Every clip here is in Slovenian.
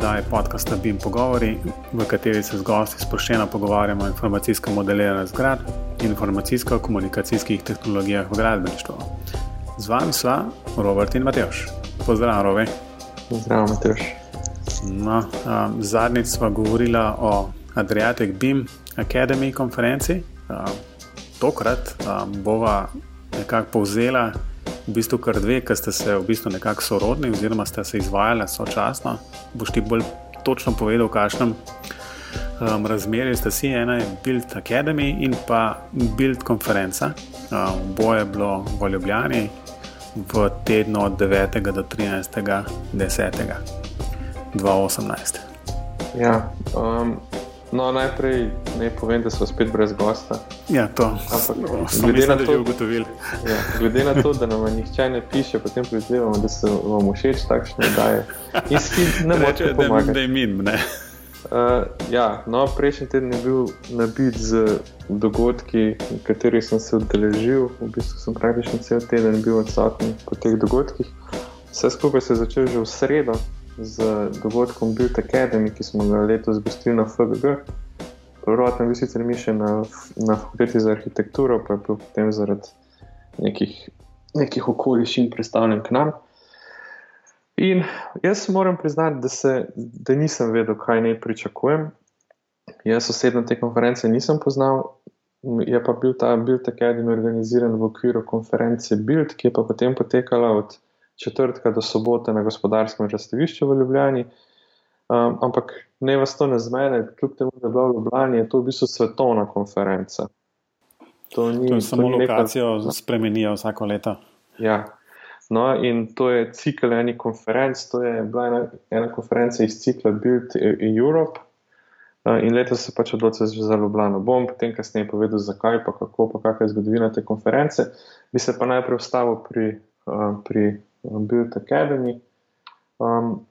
oddaji podcasta BIM Pogovori, v kateri se z gosti sproščeno pogovarjamo o informacijskem modeliranju zgrad in informacijsko-komunikacijskih tehnologijah v gradbeništvu. Z vami sva Robert in Matejš. Pozdravljen, Rovi. Zdravo, Matejš. No, um, zadnjič sva govorila o Adriatic BIM Academy konferenci. Um, tokrat um, bova nekako povzela v bistvu kar dve, ki ste se v bistvu nekako sorodni, oziroma ste se izvajali sočasno. Boš ti bolj točno povedal, v kakšnem um, razmerju ste si, ena je Build Academy in pa Build konferenca. Um, Boje je bilo v Ljubljani v tednu od 9. do 13. 10. 2018. Ja, um, No, najprej naj povem, da so spet brez gosta. Ja, to smo glede na to ugotovili. Ja, glede na to, da nam nihče ne piše, potem predvidevamo, da se vam všeč takšne oddaje. In s tem ne morete pomagati. Da je min, ne. Uh, ja, no, prejšnji teden je bil nabit z dogodki, katerih sem se udeležil. V bistvu sem praktično cel teden bil odsoten po teh dogodkih. Vse skupaj se je začelo že v sredo, z dogodkom Build Academy, ki smo ga letos gostili na FGG. Prvotno bil sicer mišljen na, na fakulteti za arhitekturo, pa je bil potem zaradi nekih, nekih okoliščin predstavljen k nam. In jaz moram priznati, da, se, da nisem vedel, kaj naj pričakujem. Jaz osebno te konference nisem poznal, je pa bil ta Build Academy organiziran v okviru konference Build, ki je pa potem potekala od četrtka do sobote na gospodarskem razstavišču v Ljubljani. Um, ampak ne vas to ne zmede, kljub temu, da je bila v Ljubljani, je to v bistvu svetovna konferenca. To ni to je samo lokacijo, neka... spremenijo vsako leto. Ja. No, in to je cikl enih konferenc, to je bila ena, ena konferenca iz cikla Build Europe. Uh, in letos se pač odločil za Ljubljano. Bom potem kasneje povedal, zakaj, pa kako, pa kakšna je zgodovina te konference. Bi se pa najprej ustavil pri, uh, pri Build Academy. Um,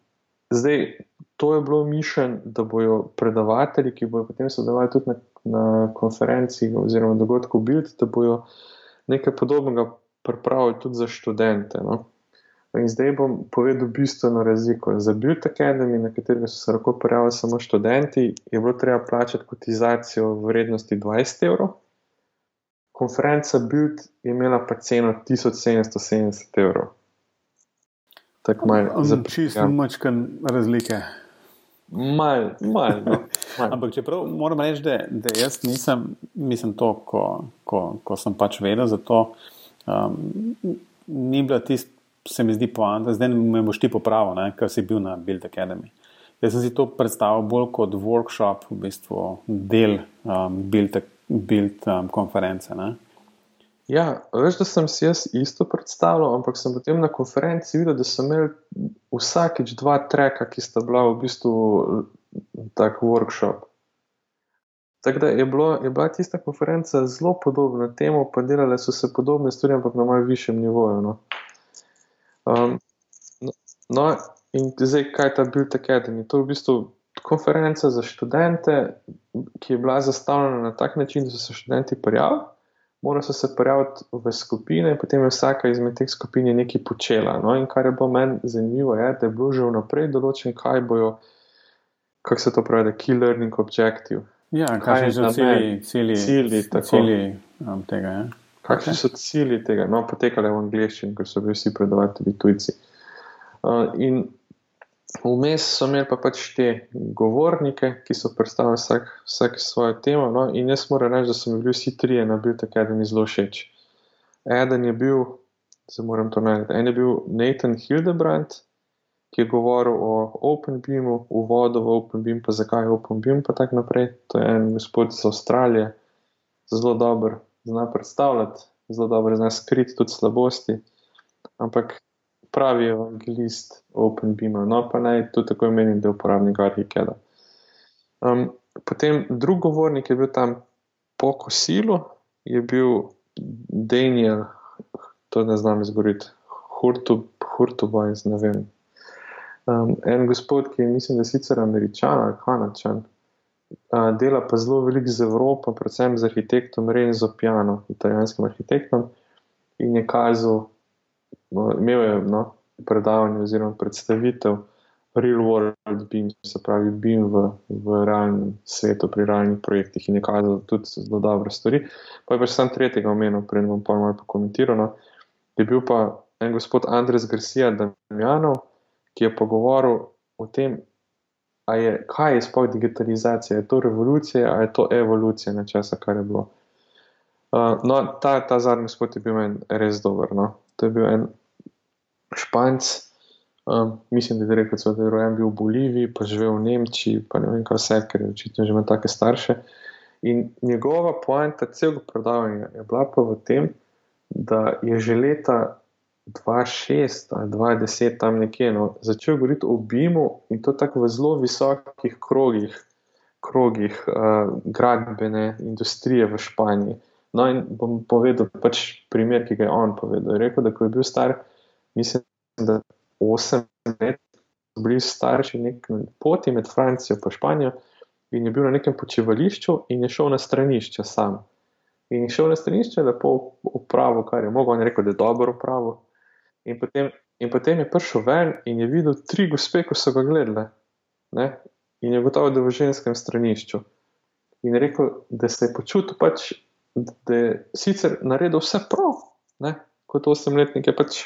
zdaj, to je bilo mišljeno, da bodo predavatelji, ki bodo potem sodelovali tudi na, na konferenci oziroma dogodku Build, da bodo nekaj podobnega pripravili tudi za študente. No? In zdaj bom povedal bistveno razliko. Za Build Academy, na katerega so se lahko prijavili samo študenti, je bilo treba plačati kotizacijo v vrednosti 20 evrov. Konferenca Build je imela pa ceno 1770 evrov tako malo za čisto mačkan razlike. Mal, mal, no. mal. Ampak čeprav moram reči, da, da jaz nisem, mislim, to, ko, ko, ko sem pač vedel za to, um, ni bila tista, se mi zdi poanta, zdaj me boš ti popravil, ne, ker si bil na Build Academy. Jaz sem si to predstavil bolj kot workshop, v bistvu del um, Build, build um, konference. Ne. Ja, veš, da sem si jaz isto predstavljal, ampak sem potem na konferenci videl, da so imeli vsakič dva treka, ki sta bila v bistvu tak workshop. Tako da je, bilo, je bila tista konferenca zelo podobna temu, pa delale so se podobne stvari, ampak na malce višjem nivoju. No. Um, no, no, in zdaj, kaj je ta Build Academy? To je v bistvu konferenca za študente, ki je bila zastavljena na tak način, da so se študenti prijavili morajo se prijaviti v skupine, in potem je vsaka izmed teh skupin nekaj počela. No, in kar je bilo meni zanimivo, je, da je bilo že vnaprej določen, kaj bojo, kako se to pravi, key learning objective. Ja, kaj je že cilji, cilji, cilji, cilji um, tega. Ja. Kakšni okay. so cilji tega? No, potekale v angliščini, ker so bili vsi predavatelji tujci. Uh, in Vmes so imeli pa pač te govornike, ki so predstavili vsak, vsak svojo temo. No? In jaz moram reči, da so mi bili vsi trije na bil tak eden zelo všeč. Eden je bil, zdaj moram to najti, en je bil Nathan Hildebrand, ki je govoril o OpenBeamu, uvodu v OpenBeam, pa zakaj je OpenBeam, pa tako naprej. To je en gospod iz Avstralije, zelo dober, zna predstavljati, zelo dobro zna skriti tudi slabosti. Ampak pravi evangelist OpenBeam, no pa naj tudi tako imenim, da je uporabnik Arhikeda. Um, potem drugi govornik je bil tam po kosilu, je bil Daniel, to ne znam izgovoriti, Hurtubajs, ne vem. Um, en gospod, ki je, mislim, da je sicer američan ali kanačan, uh, dela pa zelo veliko z Evropo, predvsem z arhitektom Renzo Piano, italijanskim arhitektom, in je kazal, no, imel je no, predavanje oziroma predstavitev real world BIM, se pravi BIM v, v realnem svetu, pri realnih projektih in je kazal tudi zelo dobre stvari. Pa je pač sam tretjega omenil, prej bom pa malo pokomentiral. No. Je bil pa en gospod Andres Garcia Damjanov, ki je pogovoril o tem, je, kaj je sploh digitalizacija, je to revolucija ali je to evolucija nečesa, kar je bilo. Uh, no, ta, ta zadnji gospod je bil meni res dober. No. To je bil en španc, Um, mislim, da je rekel, da je rojen bil v Boliviji, pa živel v Nemčiji, pa ne vem, kaj vse, ker je očitno že ima take starše. In njegova poanta celega predavanja je bila pa v tem, da je že leta 2006 ali 2010 tam nekje no, začel govoriti o BIM-u in to tako v zelo visokih krogih, krogih uh, gradbene industrije v Španiji. No, in bom povedal pač primer, ki ga je on povedal. Je rekel, da ko je bil star, mislim, da 8 let, bili starši na poti med Francijo in Španijo, in je bil na nekem počivališču in je šel na stranišče sam. In je šel na stranišče, lepo upravo, kar je mogel, in rekel, da je dobro upravo. In potem, in potem je prišel ven in je videl tri gospe, ko so ga gledali. Ne? In je gotovo, da je v ženskem stranišču. In je rekel, da se je počutil, pač, da je sicer naredil vse prav, ne? kot osemletnik je pač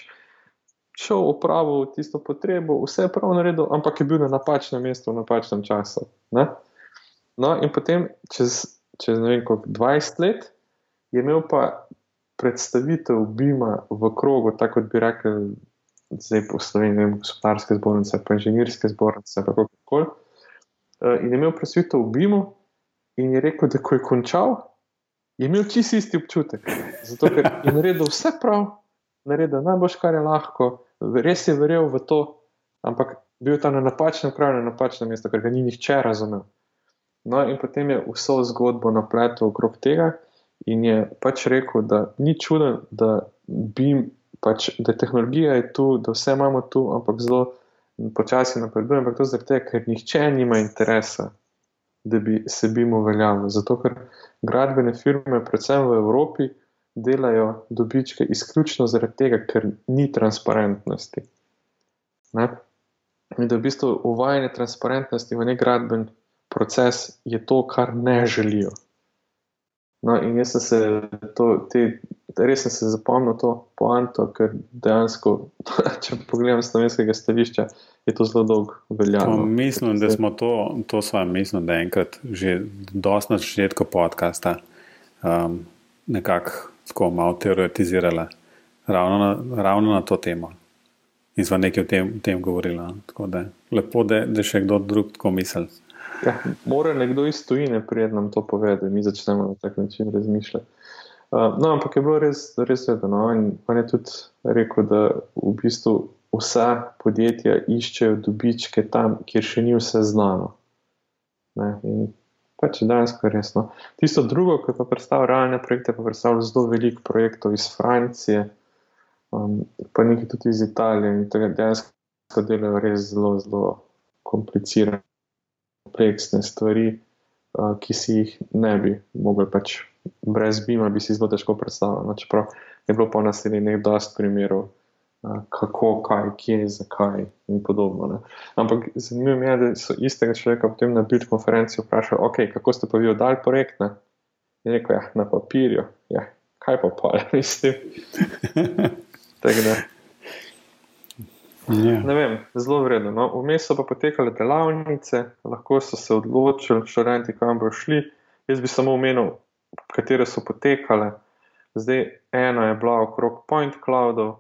šel opravil tisto potrebo, vse je prav naredil, ampak je bil na napačnem mestu v napačnem času. Ne? No, in potem, čez, čez ne vem, koliko 20 let, je imel pa predstavitev Bima v krogu, tako kot bi rekel, zdaj po Sloveniji, gospodarske zbornice, pa inženirske zbornice, kako koli. Eh, in je imel predstavitev v Bimu in je rekel, da ko je končal, je imel čisto isti občutek. Zato, ker je naredil vse prav, naredil najboljš, kar je lahko, res je verjel v to, ampak bil tam na napačnem kraju, na napačnem mestu, ker ga ni nihče razumel. No, in potem je vso zgodbo napletel okrog tega in je pač rekel, da ni čudno, da, pač, da tehnologija je tu, da vse imamo tu, ampak zelo počasi napreduje. Ampak to zato, ker nihče nima interesa, da bi se bim uveljavil. Zato, ker gradbene firme, predvsem v Evropi, delajo dobičke izključno zaradi tega, ker ni transparentnosti. Ne? In da v bistvu uvajanje transparentnosti v nek gradben proces je to, kar ne želijo. No, in jaz sem se, to, te, res sem se zapomnil to poanto, ker dejansko, če pogledam z slovenskega stališča, je to zelo dolgo veljalo. Mislim, da smo to, to svoje, mislim, da enkrat že dosti na začetku podcasta um, nekako tako malo teoretizirala, ravno na, ravno na to temo. In smo nekaj o tem, tem govorili. Tako da je lepo, da, da še kdo drug tako misli. Ja, mora nekdo iz tujine prijeti nam to povedati, mi začnemo na tak način razmišljati. Uh, no, ampak je bilo res, res vedno. In on je tudi rekel, da v bistvu vsa podjetja iščejo dobičke tam, kjer še ni vse znano. Ne? In pač dejansko resno. Tisto drugo, ki pa predstavlja realne projekte, pa predstavlja zelo veliko projektov iz Francije, um, pa nekaj tudi iz Italije in tega dejansko delajo res zelo, zelo komplicirane, kompleksne stvari, uh, ki si jih ne bi mogli pač brez Bima, bi si zelo težko predstavljati. No, čeprav je bilo pa nas nekaj dost primerov kako, kaj, kje, zakaj in podobno. Ne. Ampak zanimivo je, da so istega človeka potem na Bild konferenci vprašali, okay, kako ste pa vi oddali projekt. Ne. In rekel, ja, na papirju, ja, kaj pa pa, mislim. Yeah. Ja. Ne vem, zelo vredno. No. Vmes so pa potekale delavnice, lahko so se odločili, študenti, kam bo šli. Jaz bi samo omenil, katere so potekale. Zdaj, ena je bila okrog Point Cloudov,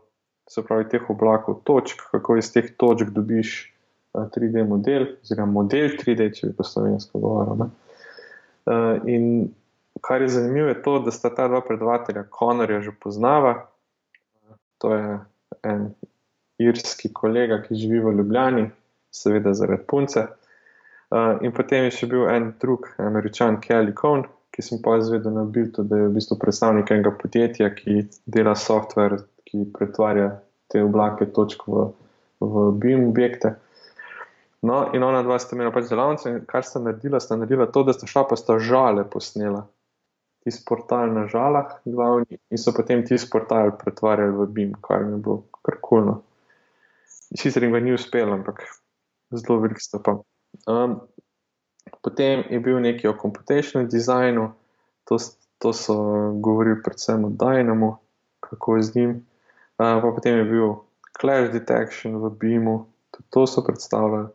se pravi, teh oblakov, točk, kako iz teh točk dobiš 3D model, oziroma model 3D, če bi po slovensko govoril. In kar je zanimivo, je to, da sta ta dva predavatelja, Konorja, že poznava. To je en irski kolega, ki živi v Ljubljani, seveda zaradi punce. In potem je še bil en drug, američan, Kelly Cohn, ki sem pa izvedel na Biltu, da je v bistvu predstavnik enega podjetja, ki dela software ki pretvarja te oblake točk v, v BIM objekte. No, in ona dva sta imela pač delavnice, in kar sta naredila, sta naredila to, da sta šla pa sta žale posnela. Ti portal na žalah, glavni, in so potem ti portal pretvarjali v BIM, kar je bilo kar kulno. Sicer jim ga ni uspelo, ampak zelo velik stopal. Um, potem je bil nekaj o computational designu, to, to so govorili predvsem o Dynamu, kako je z njim. Uh, pa potem je bil Clash Detection v BIM-u, tudi to so predstavljali.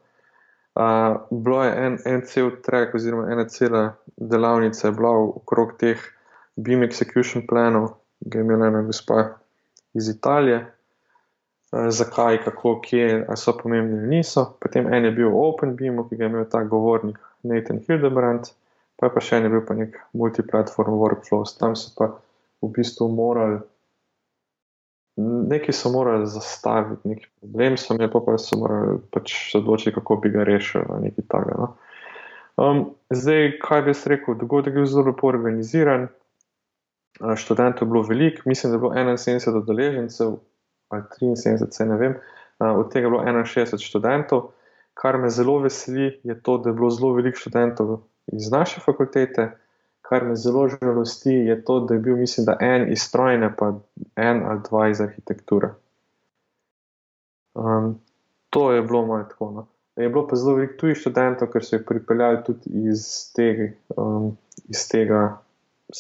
Uh, bilo je en, en cel trek, oziroma ena cela delavnica, bila okrog teh BIM execution planov, ki je imela ena gospa iz Italije, uh, zakaj, kako, kje, ali so pomembni ali niso. Potem en je bil Open BIM, ki ga je imel ta govornik Nathan Hildebrand, pa je pa še en je bil pa nek multiplatform workflows. Tam so pa v bistvu morali nekaj so morali zastaviti, neki problem so imeli, pa, pa so morali pač se odločiti, kako bi ga rešili. No? Um, zdaj, kaj bi jaz rekel, dogodek je bil zelo lepo organiziran, študentov je bilo veliko, mislim, da je bilo 71 udeležencev ali 73, ne vem, od tega je bilo 61 študentov. Kar me zelo veseli, je to, da je bilo zelo veliko študentov iz naše fakultete kar me zelo žalosti, je to, da je bil, mislim, da en iz strojne, pa en ali dva iz arhitekture. Um, to je bilo moje tako. No. Je bilo pa zelo veliko tujih študentov, ker so jih pripeljali tudi iz tega, um, iz tega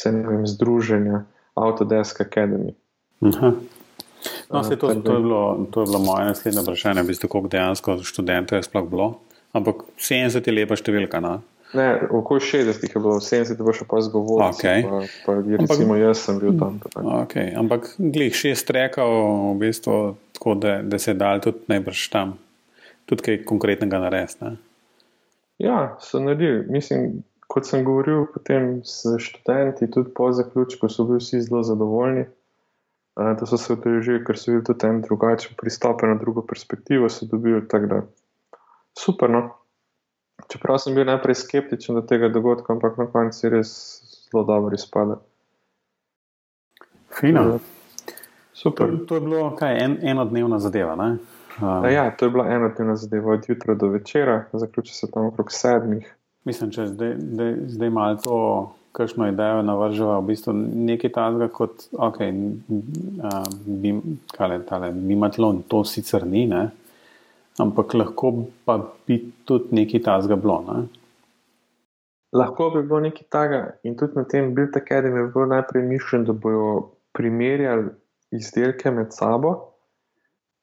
vem, združenja Autodesk Academy. Aha. No, to, to, to, je bilo, to je bilo moje naslednje vprašanje, v bistvu, koliko dejansko študentov je sploh bilo. Ampak 70 je lepa številka. No? Ne, okoli 60 je bilo, 70 je bilo še pa zgovorno. Okay. Pa, pa, recimo, Ampak, jaz sem bil tam. Okay. Ampak, glej, šest rekal, v bistvu, tako da, da se je dal tudi najbrž tam, tudi kaj konkretnega narediti. Ja, so naredili. Mislim, kot sem govoril potem s študenti, tudi po zaključku, so bili vsi zelo zadovoljni. Da so se odrežili, ker so bili tudi en drugačen pristop na drugo perspektivo, so dobili tako da super. No? Čeprav sem bil najprej skeptičen do tega dogodka, ampak na koncu je res zelo dobro izpadlo. Fino. Super. To, to je bilo kaj, en, enodnevna zadeva. Um, ja, to je bila enodnevna zadeva od jutra do večera, zaključi se tam okrog sedmih. Mislim, če zdaj, zdaj, zdaj malo to, kakšno idejo navrževa, v bistvu nekaj tazga kot, ok, um, bi, kale, tale, bimatlon, to sicer ni, ne? ampak lahko pa bi tudi nekaj tasga bilo. Ne? Lahko bi bilo nekaj takega, in tudi na tem Build Academy je bilo najprej mišljeno, da bodo primerjali izdelke med sabo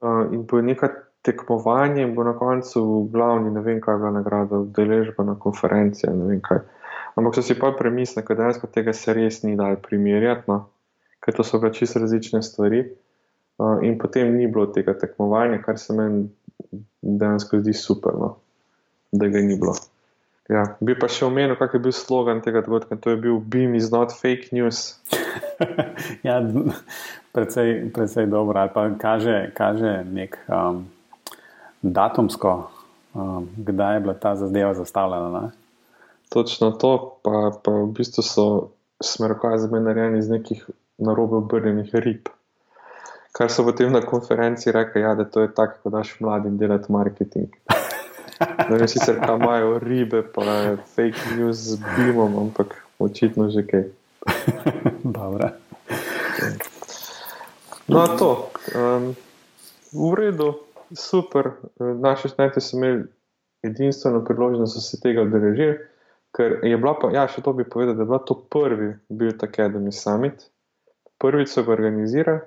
uh, in bo neka tekmovanje, in bo na koncu glavni, ne vem, kaj je bila nagrada, udeležba na konferenci. Ampak so si pa premislili, da dejansko tega se res ni dal primerjati, no? ker to so pač čisto različne stvari. Uh, in potem ni bilo tega tekmovanja, kar se meni dejansko zdi super, no? da ga ni bilo. Ja, bi pa še omenil, kak je bil slogan tega dogodka. To je bil Beam is not fake news. ja, predvsej, predvsej dobro. Ali pa kaže, kaže nek um, datumsko, um, kdaj je bila ta zadeva zastavljena. Ne? Točno to, pa, pa v bistvu so smerokazi narejeni iz nekih narobe obrnjenih rib kar so potem na konferenci rekli, ja, da to je tako, kot daš mladim delati marketing. Ne vem, sicer tam imajo ribe, pa fake news z bimom, ampak očitno že kaj. Dobro. No, to. Um, v redu, super. Naši študenti so imeli edinstveno priložnost, da so se tega odrežili. Ker je bila, pa, ja, še to bi povedal, da je bila to prvi Build Academy Summit. Prvič so ga organizirali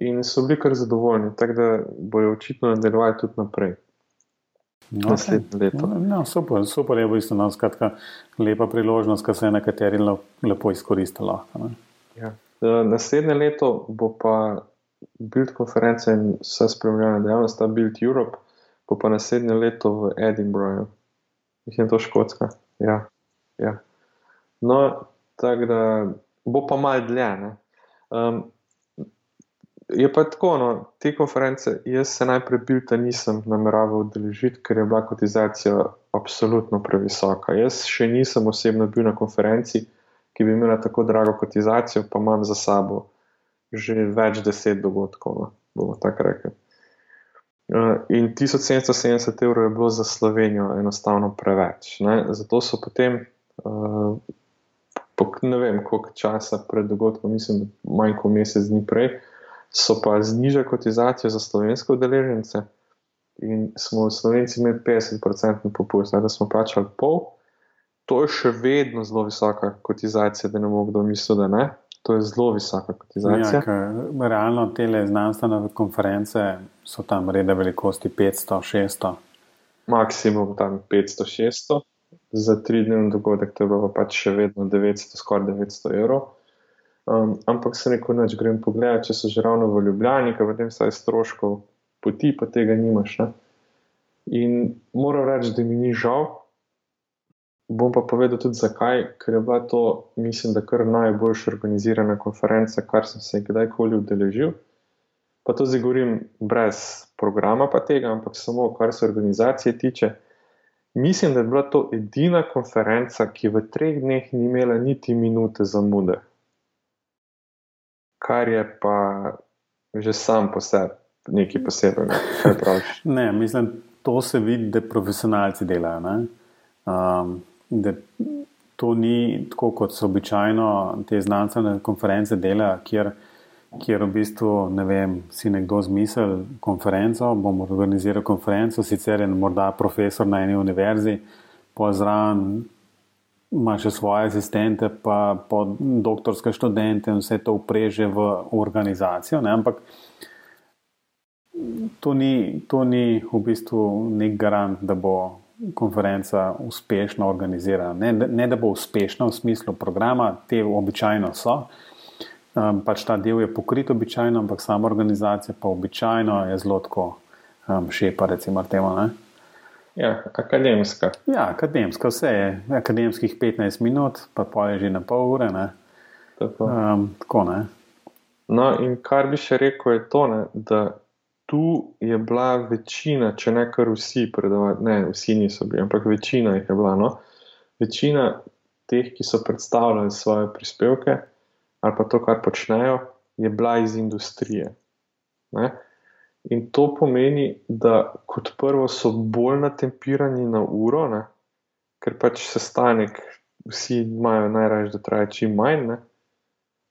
in so bili kar zadovoljni, tako da bojo očitno nadaljevali tudi naprej. No, Naslednje leto. No, super, super je v bistvu no, skratka, lepa priložnost, ki se je nekateri lepo izkoristili. Ja. Naslednje leto bo pa Build konferenca in vse spremljanje dejavnosti, ta Build Europe, bo pa naslednje leto v Edinburghu, mislim, to škotska. Ja. Ja. No, tako da bo pa mal dlje. Um, je pa tako, no, te konference, jaz se najprej bil, da nisem nameraval udeležiti, ker je bila kotizacija absolutno previsoka. Jaz še nisem osebno bil na konferenci, ki bi imela tako drago kotizacijo, pa imam za sabo že več deset dogodkov, no, bomo tako rekli. Uh, in 1770 evrov je bilo za Slovenijo enostavno preveč. Ne? Zato so potem, uh, po, ne vem, koliko časa pred dogodkom, mislim, manj kot mesec dni prej, so pa znižali kotizacijo za slovenske udeležence in smo v Slovenci imeli 50% popust, da smo plačali pol. To je še vedno zelo visoka kotizacija, da ne bo kdo mislil, da ne. To je zelo visoka kotizacija. Ja, realno te znanstvene konference so tam reda velikosti 500, 600. Maksimum tam 500, 600, za tri dnevni dogodek to je pa pač še vedno 900, skoraj 900 evrov. Um, ampak se neko noč grem pogledati, če so že ravno v Ljubljani, ker potem vsaj stroškov poti, pa tega nimaš. Ne? In moram reči, da mi ni žal. Bom pa povedal tudi zakaj, ker je bila to, mislim, da kar najboljša organizirana konferenca, kar sem se kdajkoli udeležil. Pa to zdaj govorim brez programa, pa tega, ampak samo kar se organizacije tiče. Mislim, da je bila to edina konferenca, ki v treh dneh ni imela niti minute zamude kar je pa že sam po sebi nekaj posebnega. ne, mislim, to se vidi, da profesionalci delajo. Um, da to ni tako, kot so običajno te znanstvene konference delajo, kjer, kjer v bistvu ne vem, si nekdo zmisel konferenco, bomo organizirali konferenco, sicer je morda profesor na eni univerzi, pozdrav ima še svoje asistente, pa doktorske študente in vse to upreže v organizacijo. Ne? Ampak to ni, to ni v bistvu nek garant, da bo konferenca uspešno organizirana. Ne, ne da bo uspešna v smislu programa, te običajno so. Um, pač ta del je pokrit običajno, ampak sama organizacija pa običajno je zelo tako um, šepa, recimo temu. Ja, akademska. Ja, akademska, vse je. Akademskih 15 minut, pa pa je že na pol ure. Tako. Um, tako ne. No, in kar bi še rekel, je to, ne, da tu je bila večina, če ne kar vsi predavati, ne, vsi niso bili, ampak večina jih je bila. No. Večina teh, ki so predstavljali svoje prispevke ali pa to, kar počnejo, je bila iz industrije. Ne. In to pomeni, da kot prvo so bolj natempirani na uro, ne? ker pač sestanek vsi imajo najraje, da traja čim manj.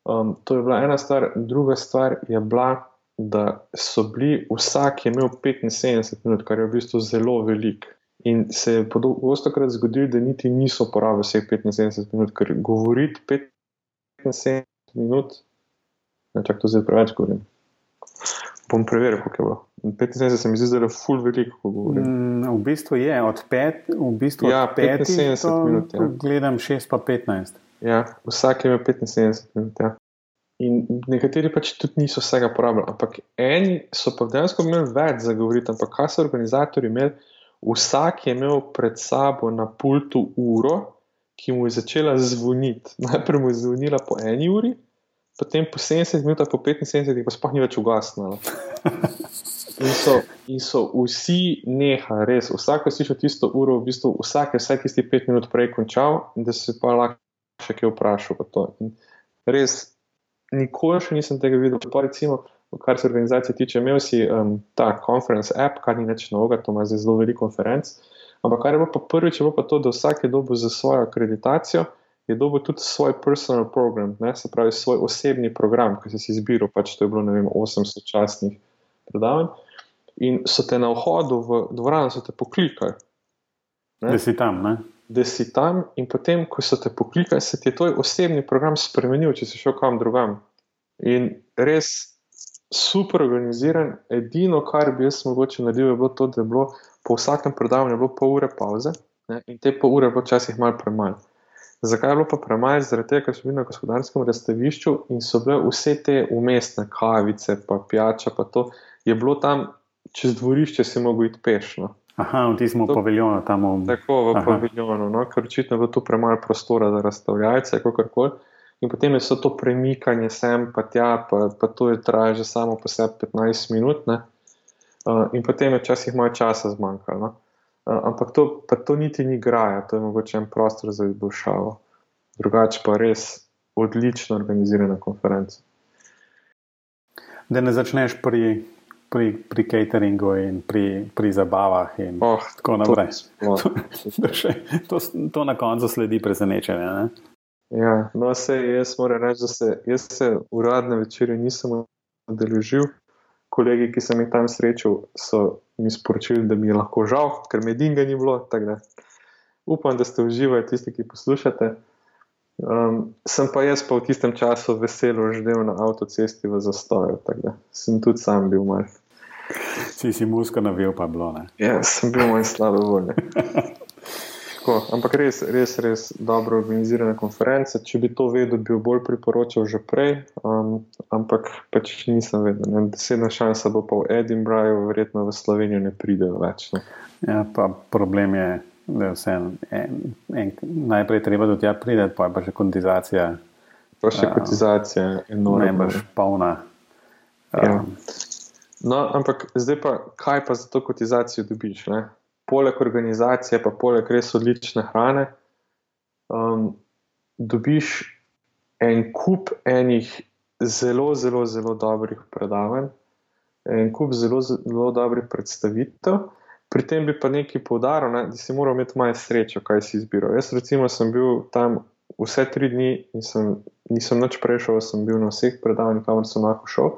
Um, to je bila ena stvar, druga stvar je bila, da so bili, vsak je imel 75 minut, kar je v bistvu zelo velik. In se je pogosto krat zgodilo, da niti niso porabili vseh 75 minut, ker govoriti 75 minut, ne čak to zdaj preveč govorim. Bom preveril, kako je bilo. 75 se mi zdi, da je full veliko, ko govorim. Mm, v bistvu je od 5, v bistvu ja, od 75 minut. Ja. Gledam 6 pa 15. Ja, vsak imel 75 minut. Ja. In nekateri pač tudi niso vsega porabili, ampak eni so pa dejansko imeli več za govoriti. Ampak kaj so organizatori imeli? Vsak je imel pred sabo na pultu uro, ki mu je začela zvoniti. Najprej mu je zvonila po eni uri, potem po 70 minutah, po 75, pa sploh ni več ugasnilo. In so, in so vsi nehali, res, vsak je slišal tisto uro, v bistvu vsak je vsaj tisti pet minut prej končal, in da se pa lahko še kaj vprašal. Res, nikoli še nisem tega videl. Pa recimo, kar se organizacije tiče, imel si um, ta conference app, kar ni več novega, to ima zdaj zelo veliko konferenc. Ampak kar je bilo pa prvič, je bilo pa to, da vsak je dobil za svojo akreditacijo je dobil tudi svoj personal program, ne, se pravi svoj osebni program, ki si izbiral, pač to je bilo vem, 800 časnih predavanj. In so te na vhodu v dvorano, so te poklikali. Ne? Da si tam. Ne? Da si tam, in potem, ko so te poklikali, se ti je tvoj osebni program spremenil, če si šel kam drugam. In res super organiziran. Edino, kar bi jaz mogoče naredil, je bilo to, da je bilo po vsakem predavanju pol ure pauze ne? in te pol ure je bilo včasih malo premalo. Zakaj je bilo pa premaj? Zaradi tega, ker so bili na gospodarskem razstavišču in so bile vse te umestne kavice, pa pijača, pa to je bilo tam čez dvorišče, si mogel iti pešno. Aha, v tistem paviljonu tam v. Tako v paviljonu, no? ker očitno je bilo tu premaj prostora za razstavljalce, kako koli. In potem je to premikanje sem, pa tja, pa, pa to je trajalo že samo po sebi 15 minut, uh, in potem je včasih malo časa zmanjkalo. No? ampak to, to niti ni graja, to je mogoče en prostor za izboljšavo. Drugače pa res odlično organizirana konferenca. Da ne začneš pri, pri, pri cateringu in pri, pri zabavah in oh, tako naprej. To, to, to, to na koncu sledi presenečenje. Ja, no, se, jaz moram reči, da se, jaz se uradne večerje nisem udeležil. Kolegi, ki sem jih tam srečal, so mi sporočili, da mi je lahko žal, ker me dinga ni bilo. Upam, da ste uživali, tisti, ki poslušate. Um, sem pa jaz pa v tistem času veselo ždel na avtocesti v zastoju, tako da sem tudi sam bil mal. Si si muska navil, pa bilo ne. Ja, sem bil manj slabo voljen. Ampak res, res, res dobro organizirane konference. Če bi to vedel, bi jo bolj priporočal že prej, um, ampak pač nisem vedel. Desetna šansa bo pa v Edinburghu, verjetno v Slovenijo ne pridejo več. Ne. Ja, pa problem je, da je vse en, en, najprej treba do tja priti, pa je pa še kotizacija. Pa še kotizacija, enormna. Najbrž polna. Um, ja. No, ampak zdaj pa, kaj pa za to kotizacijo dobiš? Ne? poleg organizacije, pa poleg res odlične hrane, um, dobiš en kup enih zelo, zelo, zelo dobrih predavanj, en kup zelo, zelo dobrih predstavitev. Pri tem bi pa nekaj poudaril, ne, da si moral imeti malo srečo, kaj si izbiral. Jaz, recimo, sem bil tam vse tri dni in sem, nisem noč prešel, sem bil na vseh predavanjih, kamor sem lahko šel.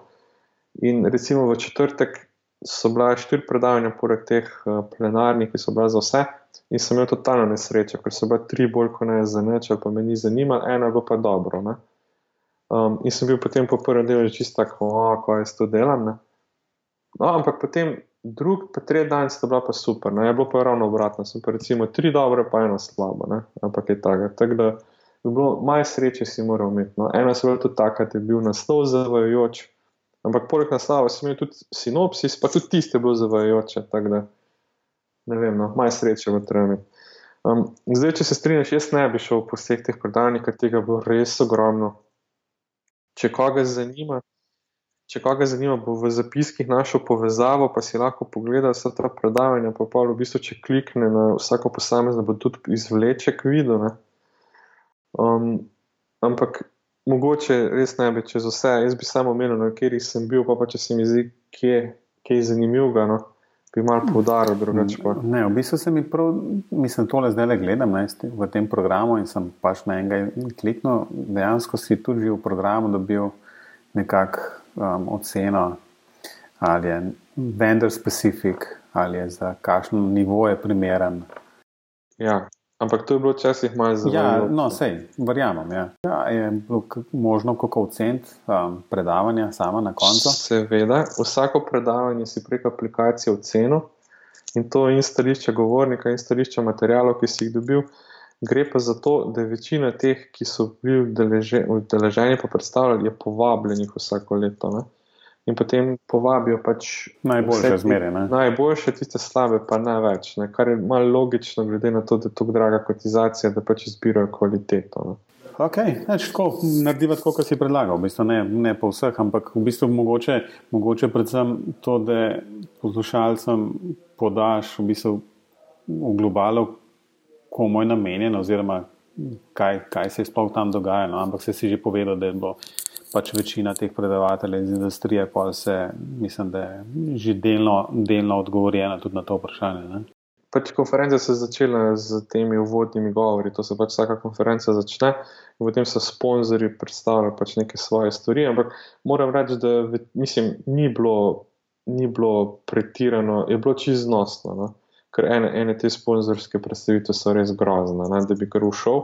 In recimo v četrtek so bila štiri predavanja, poleg teh uh, plenarnih, ki so bila za vse, in sem imel totalno nesrečo, ker so bila tri bolj kot ne za neč, pa me ni zanimalo, eno je bilo pa dobro. Um, in sem bil potem po prvem delu čisto tako, kako jaz to delam. No, ampak potem drug, pa tretji dan sta bila pa super, ne? je bilo pa ravno obratno. Sem pa recimo tri dobre, pa eno slabo, ne? ampak je tako. Tak, da bi bilo maj sreče, si moral imeti. No? Eno se je bilo tudi tako, da je bil naslov zavajajoč. Ampak poleg naslova sem imel tudi sinopsis, pa tudi tiste bil zavajajoče. Ne vem, no, maj sreče v tremi. Um, zdaj, če se strinjaš, jaz ne bi šel po vseh teh predavanjih, ker tega bo res ogromno. Če koga zanima, če koga zanima, bo v zapiskih našel povezavo, pa si lahko pogleda vse ta predavanja. Pa pa v bistvu, če klikne na vsako posamezno, bo tudi izvleček videl. Um, ampak mogoče res ne bi čez vse. Jaz bi samo omenil, na kateri sem bil, pa, pa če se mi zdi, kje, kje je zanimivo. No? Bi malo poudaril, drugače pa. Ne, v bistvu se mi prav, mislim, tole zdaj le gledam ne, v tem programu in sem pač na enega kliknil. Dejansko si tudi v programu dobil nekakšno um, oceno, ali je vendor specific, ali je za kakšno nivo je primeren. Ja, Ampak to je bilo včasih malo zelo. Ja, no, sej, verjamem. Ja. Ja, je bilo možno kako ocent um, predavanja sama na koncu? Seveda, vsako predavanje si prek aplikacije ocenil in to in stališče govornika, in stališče materijalov, ki si jih dobil. Gre pa za to, da je večina teh, ki so bili udeleženi, pa predstavljali, je povabljenih vsako leto. Ne? In potem povabijo pač najboljše zmere. Najboljše, tiste slabe, pa ne več. Ne? Kar je malo logično, glede na to, da je to draga kotizacija, da pač izbirajo kvaliteto. Ne? Ok, neč tako narediva, kot si predlagal. V bistvu ne, ne po vseh, ampak v bistvu mogoče, mogoče predvsem to, da poslušalcem podaš v, bistvu v globalu, komu je namenjeno, oziroma kaj, kaj se sploh tam dogajalo. No? Ampak se si že povedal, da je bilo pač večina teh predavateljev iz industrije, pa se, mislim, da je že delno, delno odgovorjena tudi na to vprašanje. Pač konference so začele z temi uvodnimi govori, to se pač vsaka konferenca začne, in potem so sponzorji predstavljali pač neke svoje stvari. Ampak moram reči, da mislim, ni, bilo, ni bilo pretirano, je bilo čisto znosno. No? Ker ene, ene te sponzorske predstavitve so res grozne, ne? da bi kar ušel.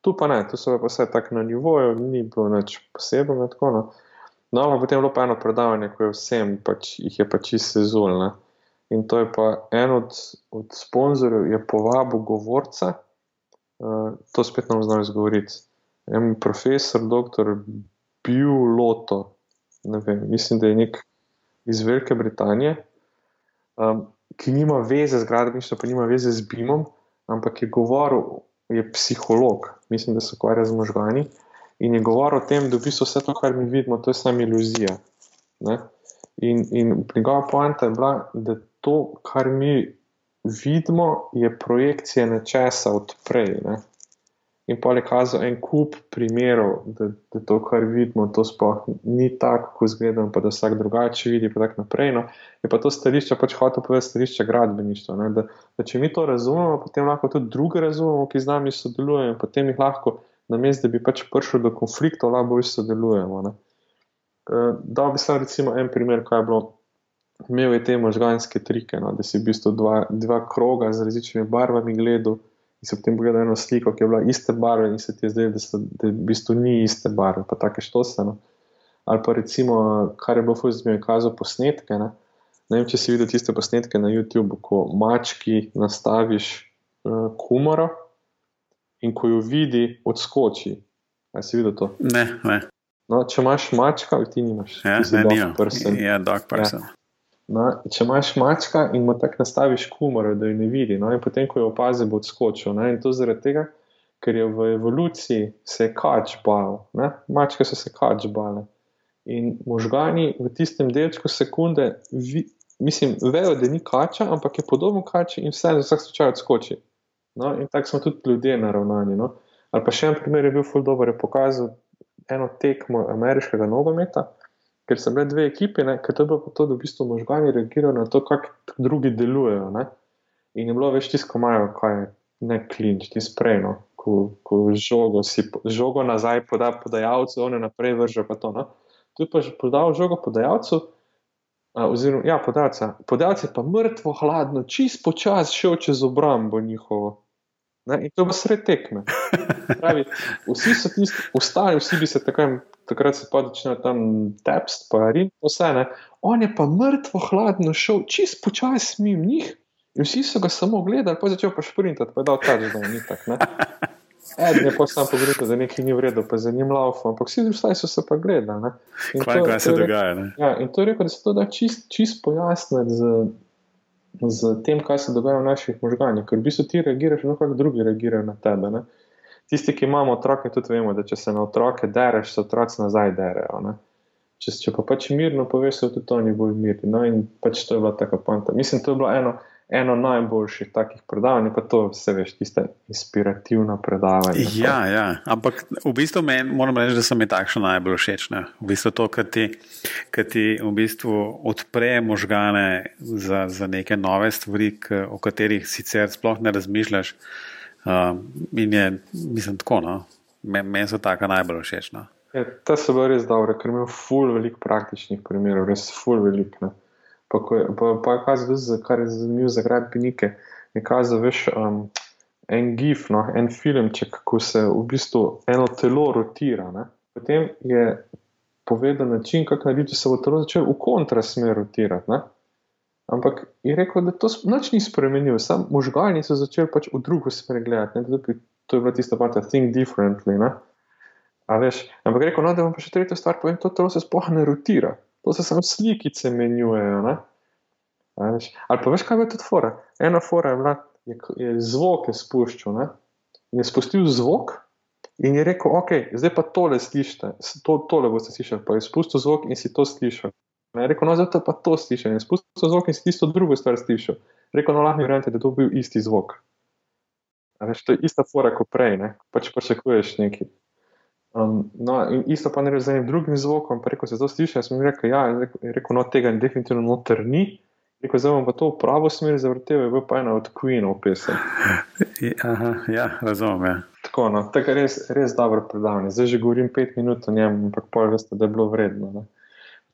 Tu pa ne, tu so pa vse tako na nivoju, ni bilo nič posebnega. No, no ampak potem je bilo pa eno predavanje, ko je vsem, pač, jih je pač čisto sezulno. In to je pa en od, od sponzorjev, je povabil govorca, uh, to spet nam znamo izgovoriti. En profesor, doktor Bill Loto, vem, mislim, da je nek iz Velike Britanije, um, ki nima veze z gradbeništvom, pa nima veze z BIM-om, ampak je govoril je psiholog, mislim, da se ukvarja z možgani. In je govoril o tem, da v bistvu vse to, kar mi vidimo, to je samo iluzija. Ne? In, in njegova poanta je bila, da to, kar mi vidimo, je projekcija nečesa odprej. Ne? In pa je kazal en kup primerov, da, da to, kar vidimo, to sploh ni tako, kot izgleda, pa da vsak drugače vidi. Pa tako naprej. No. Je pa to stališče, pač hoče povedati stališče gradbeništva. Da, da če mi to razumemo, potem lahko tudi druge razumemo, ki z nami sodelujejo, in potem jih lahko, namesto da bi pač prišel do konfliktov, lahko bolj sodelujemo. Ne. Da bi sam recimo en primer, kaj je bilo imel je te možganske trike, no, da si v bistvu dva, dva kroga z različnimi barvami gledal in se potem pogledal eno sliko, ki je bila iste barve in se ti je zdelo, da, so, da v bistvu ni iste barve, pa tako štoseno. Ali pa recimo, kar je bilo fuz, mi je kazal posnetke. Ne. ne vem, če si videl tiste posnetke na YouTubu, ko mački nastaviš uh, kumaro in ko jo vidi, odskoči. Ali si videl to? Ne, ne. No, če imaš mačka, ti nimaš. Ja, ti si ne, dog nimam. person. Ja, dog person. Ja. No, če imaš mačka in mu tako nastaviš kumor, da jo ne vidi, no, in potem, ko jo opazi, bo odskočil. No, in to zaradi tega, ker je v evoluciji se kač bal, ne? mačke so se kač bale. In možgani v tistem delčku sekunde, vi, mislim, vejo, da ni kača, ampak je podobno kači in vse za vsak slučaj odskoči. No, in tako smo tudi ljudje naravnani. No. Ali pa še en primer je bil Fuldober, je pokazal eno tekmo ameriškega nogometa ker so bile dve ekipi, ker to je bilo to, da v bistvu možgani reagirajo na to, kako drugi delujejo. Ne? In je bilo več tisto, imajo, kaj je ne klinč, ti sprejno, ko, ko žogo, si, žogo nazaj poda podajalcu, one naprej vrže pa to. No? Tu je pa že podal žogo podajalcu. Uh, oziroma, ja, podajalca. Podajalec je pa mrtvo, hladno, čist počas šel čez obrambo njihovo. Ne? In to bo sred tekme. Pravi, vsi so tisti, ostali, vsi bi se takoj takrat se pa začne tam tepst, pa rim, vse ne. On je pa mrtvo, hladno šel, čist počasi mimo njih. In vsi so ga samo gledali, pa je začel pa šprintati, pa je dal kač, da ni tako. Eden je pa sam pogledal, da nekaj ni v redu, pa za njim laufal, ampak vsi drugi so se pa gledali. Kaj, kaj se dogaja? Ne? Ja, in to je rekel, da se to da čist, čist pojasniti z, z tem, kaj se dogaja v naših možganjih, ker v bistvu ti reagiraš, no kako drugi reagirajo na tebe. Ne? Tisti, ki imamo otroke, tudi vemo, da če se na otroke dereš, se otroci nazaj derejo. Ne? Če, če pa pač mirno poveš, tudi oni bolj mirni. No, in pač to je bila taka panta. Mislim, to je bilo eno, eno najboljših takih predavanj, pa to vse veš, tiste inspirativna predavanja. Ja, ja, ampak v bistvu men, moram reči, da so mi takšno najbolj všeč. Ne? V bistvu to, kar ti, kar ti v bistvu odpre možgane za, za neke nove stvari, o katerih sicer sploh ne razmišljaš. Uh, in je, mislim, tako, no? meni men so tako najbolj všeč. No? Ja, ta so bili res dobri, ker imajo ful veliko praktičnih primerov, res ful veliko. Pa, pa, pa kazal, da je zanimivo za gradbenike, je kazal, veš, um, en gif, no, en filmček, kako se v bistvu eno telo rotira. Ne? Potem je povedal način, kako narediti, da se bo telo začelo v kontrasmer rotirati. Ampak je rekel, da to noč ni spremenil, samo možgani so začeli pač v drugo smer gledati. To je bila tista part, think differently. Veš, ampak rekel, no, da vam pa še tretja stvar povem, to telo se sploh ne rotira, to se samo slikice menjujejo. Ali pa veš, kaj je tudi fora? Ena fora je bila, je, je zvok je spuščal ne? in je spustil zvok. In je rekel, ok, zdaj pa tole slišite, to, tole boste slišali. Pa je spustil zvok in si to slišal. Ne, rekel, no, zato pa to slišim. Spustil zvok in si tisto drugo stvar slišal. Rekel, no, lahko mi verjamete, da je to bil isti zvok. Veš, to je ista fora kot prej, ne? pač pričakuješ nekaj. Um, no, in isto pa ne rečeš z enim drugim zvokom, pa rekel, se to sliši. Jaz sem rekel, ja, rekel, rekel no, tega definitivno noter ni. Rekel, zdaj bom pa to v pravo smer zavrtel, je pa ena od Queenov pesem. Aha, ja, razumem. Ja. Tako, no, tako res, res dobro predavanje. Zdaj že govorim pet minut o njem, ampak pol veste, da je bilo vredno. Ne?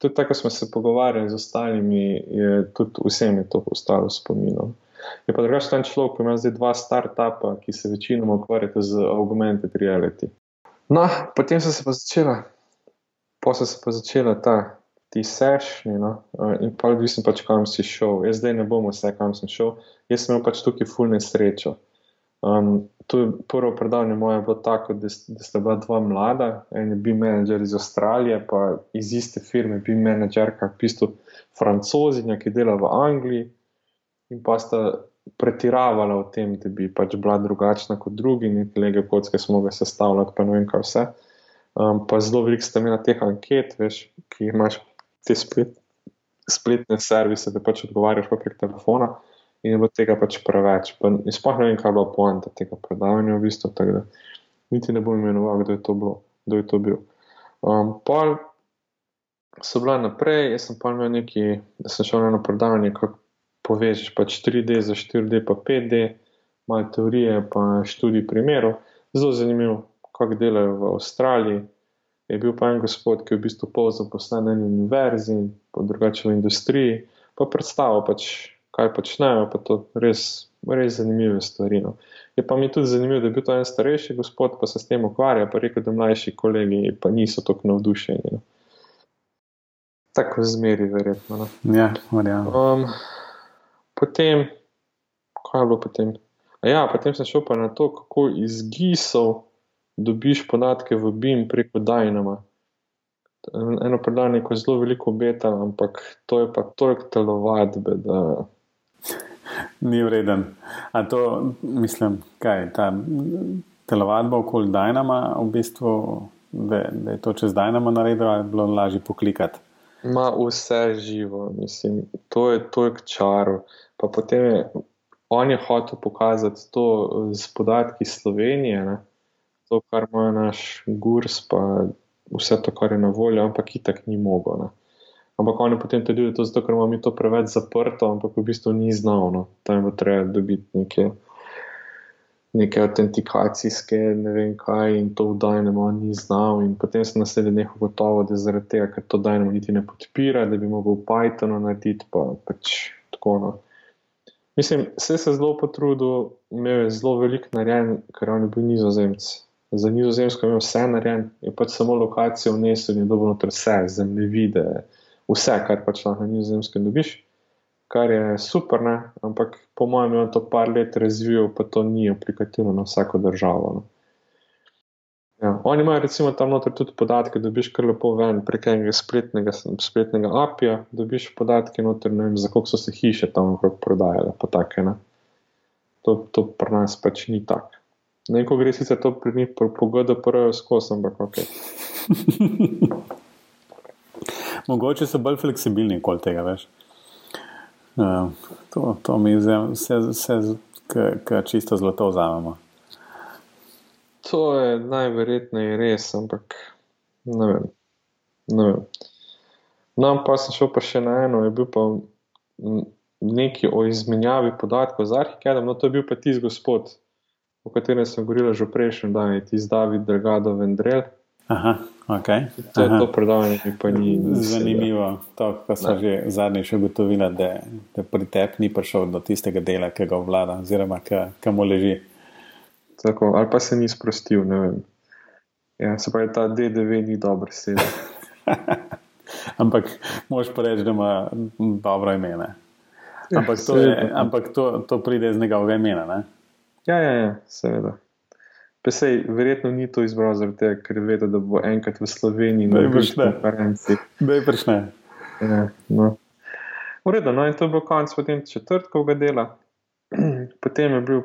Tudi tako smo se pogovarjali z ostalimi, je tudi vsem je to ostalo spominom. Je pa drugačen ten človek, ki ima zdaj dva start-upa, ki se večinoma ukvarjata z augmented reality. No, potem so se pa začela, so se pa začela ta. Ti sešni, no? in pa tudi, sem pač kam si šel. Jaz zdaj ne bom vse, kam sem šel, jaz sem imel pač tukaj fulne srečo. Um, je prvo predavanje moje bilo tako, da, da sta bila dva mlada, en je bil menedžer iz Avstralije, pa iz iste firme, bil menedžerka, v bistvu francozinja, ki dela v Angliji, in pa sta pretiravala v tem, da bi pač bila drugačna kot drugi, in kolege kocke smo ga sestavljali, pa ne vem kaj vse. Um, pa zelo veliko sta imela teh anket, veš, ki imaš te splet, spletne servise, da pač odgovarjaš prek telefona in je bilo tega pač preveč. Sploh ne vem, kaj je bilo poanta tega predavanja, v bistvu, tako da niti ne bom imenoval, kdo je to, bilo, kdo je to bil. Um, pol so bila naprej, jaz sem pa imel neki, sem šel na eno predavanje, kako povežeš pač 3D za 4D, pa 5D, malo teorije, pa študij primerov. Zelo zanimivo, kako delajo v Avstraliji. Je bil pa en gospod, ki je v bistvu pol zaposlen na eni univerzi, pa drugače v industriji pa predstavo, pač, kaj počnejo, pa to res, res zanimive stvari. No. Je pa mi tudi zanimivo, da je bil to en starejši gospod, pa se s tem ukvarja, pa rekel, da mlajši kolegi pa niso tako navdušeni. No. Tako zmeri, verjetno. No. Ja, um, potem, kaj je bilo potem? Ja, potem sem šel pa na to, kako iz gisov dobiš podatke v BIM preko Dynama. Eno predanje, ko je zelo veliko obeta, ampak to je pa toliko telovadbe, da. Ni vreden. A to, mislim, kaj ta telovadba okoli Dynama, v bistvu, da, da je to čez Dynama naredilo, ali je bilo lažje poklikati? Ma vse živo, mislim, to je toliko čaro. Pa potem je on je hotel pokazati to z podatki Slovenije, ne? to, kar ima naš Gurs, pa vse to, kar je na voljo, ampak itak ni mogo. Ampak on je potem tudi to, zato, ker imamo mi to preveč zaprto, ampak v bistvu ni znano. No? Tam bo treba dobiti neke, neke autentikacijske, ne vem kaj, in to v Dynamo ni znal. In potem sem naslednji nekaj gotovo, da zaradi tega, ker to Dynamo niti ne podpira, da bi mogel v Pythonu narediti, pa pač tako. No? Mislim, vse se zelo potrudil, imel je zelo velik narejen, ker on je bil nizozemc za nizozemsko imel vse narejen, je pač samo lokacijo vnesel in dobro noter vse, zemljevide, vse, kar pač lahko na nizozemskem dobiš, kar je super, ne? ampak po mojem je to par let razvijal, pa to ni aplikativno na vsako državo. No? Ja, oni imajo recimo tam noter tudi podatke, da dobiš kar lepo ven prek enega spletnega, spletnega apija, dobiš podatke noter, ne vem, za koliko so se hiše tam okrog prodajale, pa take, ne. To, to pri nas pač ni tako. Neko gre sicer to pri njih po GDPR-ju skozi, ampak ok. Mogoče so bolj fleksibilni kot tega, veš. Uh, to, to mi je vse, vse kar čisto zlato vzamemo. To je najverjetneje res, ampak ne vem. Ne vem. No, pa sem šel pa še na eno, je bil pa neki o izmenjavi podatkov z arhikedom, no to je bil pa tisti gospod, o katerem sem govoril že prejšnji dan, je tisti David Dragado Vendrel. Aha, ok. To je to predavanje, pa ni. Zanimivo, to, kar sem že zadnjič ugotovila, da, da pri tebi ni prišel do tistega dela, ki ga vlada, oziroma ki mu leži. Tako, ali pa se ni sprostil, ne vem. Ja, se pravi, ta DDV ni dober sedaj. ampak moš pa reči, da ima dobro ime. Ampak, to, je, ampak to, to pride iz njegovega imena. Ne? Ja, ja, ja seveda. Pesej, verjetno ni to izbral zaradi tega, ker je vedel, da bo enkrat v Sloveniji na konferenci. Da je prišne. Ja, no. V redu, no in to je bil konec potem četrtkovega dela. Potem je bil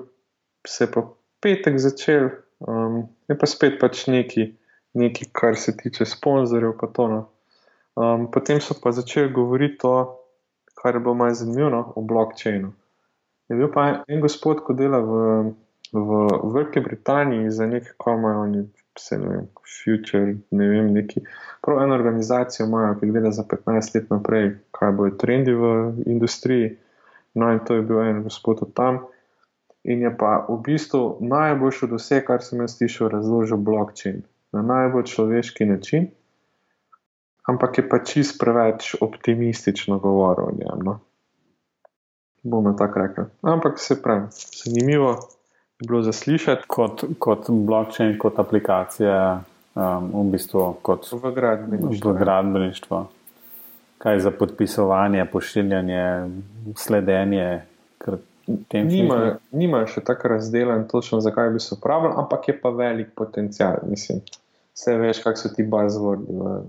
se pa petek začel, um, je pa spet pač neki, neki kar se tiče sponzorjev, pa to no. Um, potem so pa začeli govoriti o, kar je bilo malo zanimivo, no, o blockchainu. Je bil pa en gospod, ki dela v, v Veliki Britaniji za nekaj, kar imajo oni, vse ne vem, Future, ne vem, neki. Prav eno organizacijo imajo, ki gleda za 15 let naprej, kaj bojo trendi v industriji. No, in to je bil en gospod od tam. In je pa v bistvu najboljši od vse, kar sem jaz slišal, razložil blockchain na najbolj človeški način, ampak je pa čist preveč optimistično govoril o njem. No bomo tako rekli. Ampak se pravi, zanimivo bilo zaslišati. Kot, kot blockchain, kot aplikacija, um, v bistvu kot v gradbeništvu. V gradbeništvu. Kaj za podpisovanje, pošiljanje, sledenje. Nima, nima še tako razdeljen, točno zakaj bi se uporabljal, ampak je pa velik potencial. Mislim, vse veš, kak so ti bazvordi v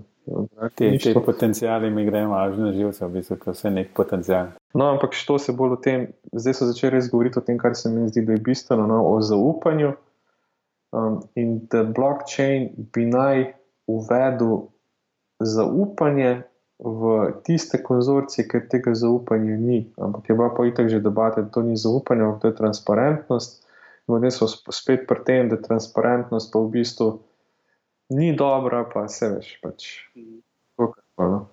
Te, te potencijali mi grejo na živce, v bistvu, ker vse nek potencijal. No, ampak što se bolj o tem, zdaj so začeli res govoriti o tem, kar se mi zdi, da je bistveno, no, o zaupanju. Um, in da blockchain bi naj uvedel zaupanje v tiste konzorcije, ker tega zaupanja ni. Ampak je bila pa itak že debata, da to ni zaupanje, ampak to je transparentnost. In potem smo spet pri tem, da transparentnost pa v bistvu ni dobra, pa se veš. Pač. No.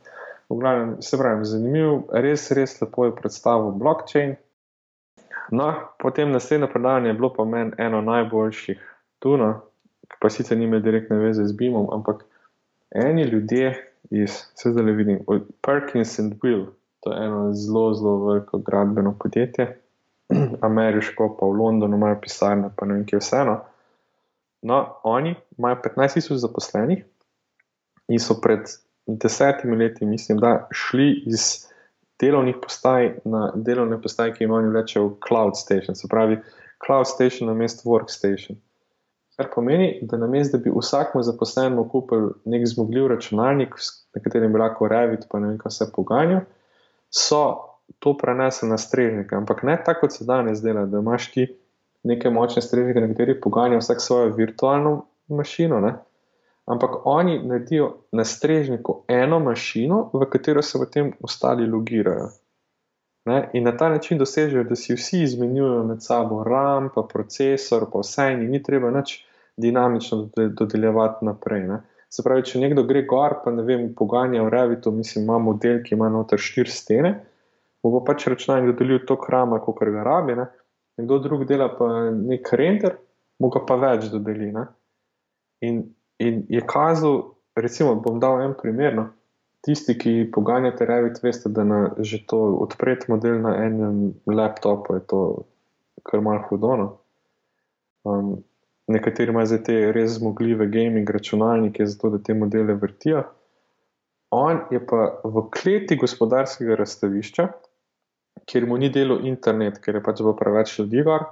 V glavnem, se pravi, zanimiv, res, res lepo je predstavil blockchain. No, potem naslednje predavanje je bilo pa meni eno najboljših tu, no, pa sicer nima direktne veze z BIM-om, ampak eni ljudje iz, se zdaj vidim, Perkins and Will, To je eno zelo, zelo veliko gradbeno podjetje, ameriško, pa v Londonu imajo pisarne, pa ne vem, kje vseeno. No, oni imajo 15 tisoč zaposlenih in so pred desetimi leti, mislim, da šli iz delovnih postaj na delovne postaje, ki jim oni rečejo Cloud Station, se pravi Cloud Station na mestu Workstation. Kar pomeni, da na mestu, da bi vsakmu zaposlenemu kupil nek zmogljiv računalnik, na katerem bi lahko Revit, pa ne vem, kaj se poganja, so to prenesli na strežnike. Ampak ne tako, kot se danes dela, da imaš ti neke močne strežnike, na katerih poganja vsak svojo virtualno mašino. Ne? Ampak oni naredijo na strežniku eno mašino, v katero se potem ostali logirajo. Ne? In na ta način dosežejo, da si vsi izmenjujejo med sabo RAM, pa procesor, pa vse, in ni treba nič dinamično dodeljevati naprej. Ne? Se pravi, če nekdo gre gor, pa ne vem, poganja v Revitu, mislim, ima model, ki ima noter štiri stene, bo pa pač računalnik dodelil to hrama, kot ga rabi, ne? nekdo drug dela pa nek render, mu ga pa več dodeli. In, in je kazal, recimo, bom dal en primer. No? Tisti, ki poganjate Revit, veste, da na že to odpret model na enem laptopu je to kar malo hudono. Um, nekateri imajo zdaj te res zmogljive gaming računalnike, zato da te modele vrtijo. On je pa v kleti gospodarskega razstavišča, kjer mu ni delo internet, ker je pač bilo preveč ljudi, gor,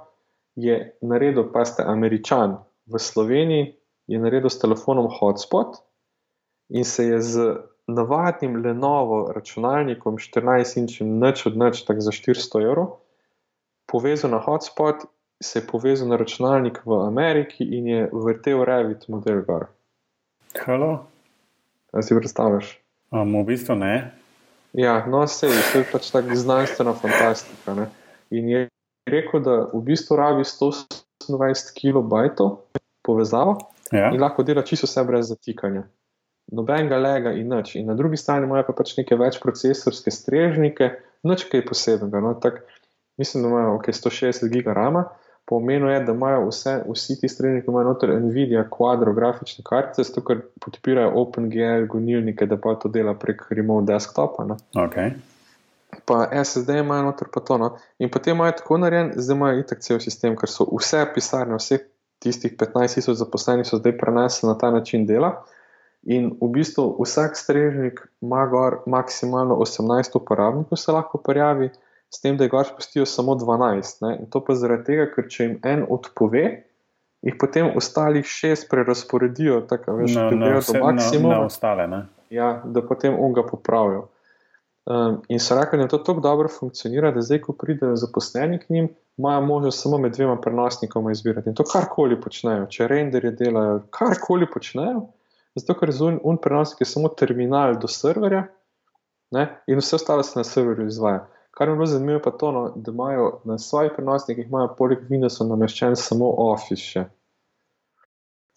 je naredil, pa ste američan v Sloveniji, je naredil s telefonom hotspot in se je z navadnim Lenovo računalnikom 14 inčem, noč od noč, tako za 400 evrov, povezal na hotspot se je povezal na računalnik v Ameriki in je vrtel Revit model gor. Halo? A si predstavljaš? Um, v bistvu ne. Ja, no, sej, to je pač tako znanstvena fantastika. Ne? In je rekel, da v bistvu rabi 120 kilobajtov povezavo ja. in lahko dela čisto vse brez zatikanja. Nobenega lega in nič. In na drugi strani imajo pa pač neke več procesorske strežnike, nič kaj posebnega. No? Tak, mislim, da imajo okay, 160 gigarama. Pomenu je, da imajo vse, vsi ti strežniki, imajo noter Nvidia Quadro grafične kartice, zato ker podpirajo OpenGL gonilnike, da pa to dela prek remote desktopa. Okay. Pa SSD imajo noter pa to. No. In potem imajo tako narejen, zdaj imajo itak cel sistem, ker so vse pisarne, vseh tistih 15 tisoč zaposlenih so zdaj prenesli na ta način dela. In v bistvu vsak strežnik ima gor maksimalno 18 uporabnikov, se lahko prijavi s tem, da jih pač pustijo samo 12. Ne? In to pa zaradi tega, ker če jim en odpove, jih potem ostalih šest prerasporedijo, tako veš, no, no, do maksimuma. Na ostale, ne? Ja, da potem on ga popravijo. Um, in rekli, da to tako dobro funkcionira, da zdaj, ko pridejo zaposleni k njim, imajo možnost samo med dvema prenosnikoma izbirati. In to karkoli počnejo, če renderje delajo, karkoli počnejo, zato ker zunaj un prenosnik je samo terminal do serverja ne? in vse ostalo se na serverju izvaja. Kar mi je zanimivo, pa to, no, da imajo na svojih prenosnikih, imajo poleg Windowsa nameščen samo Office. Še.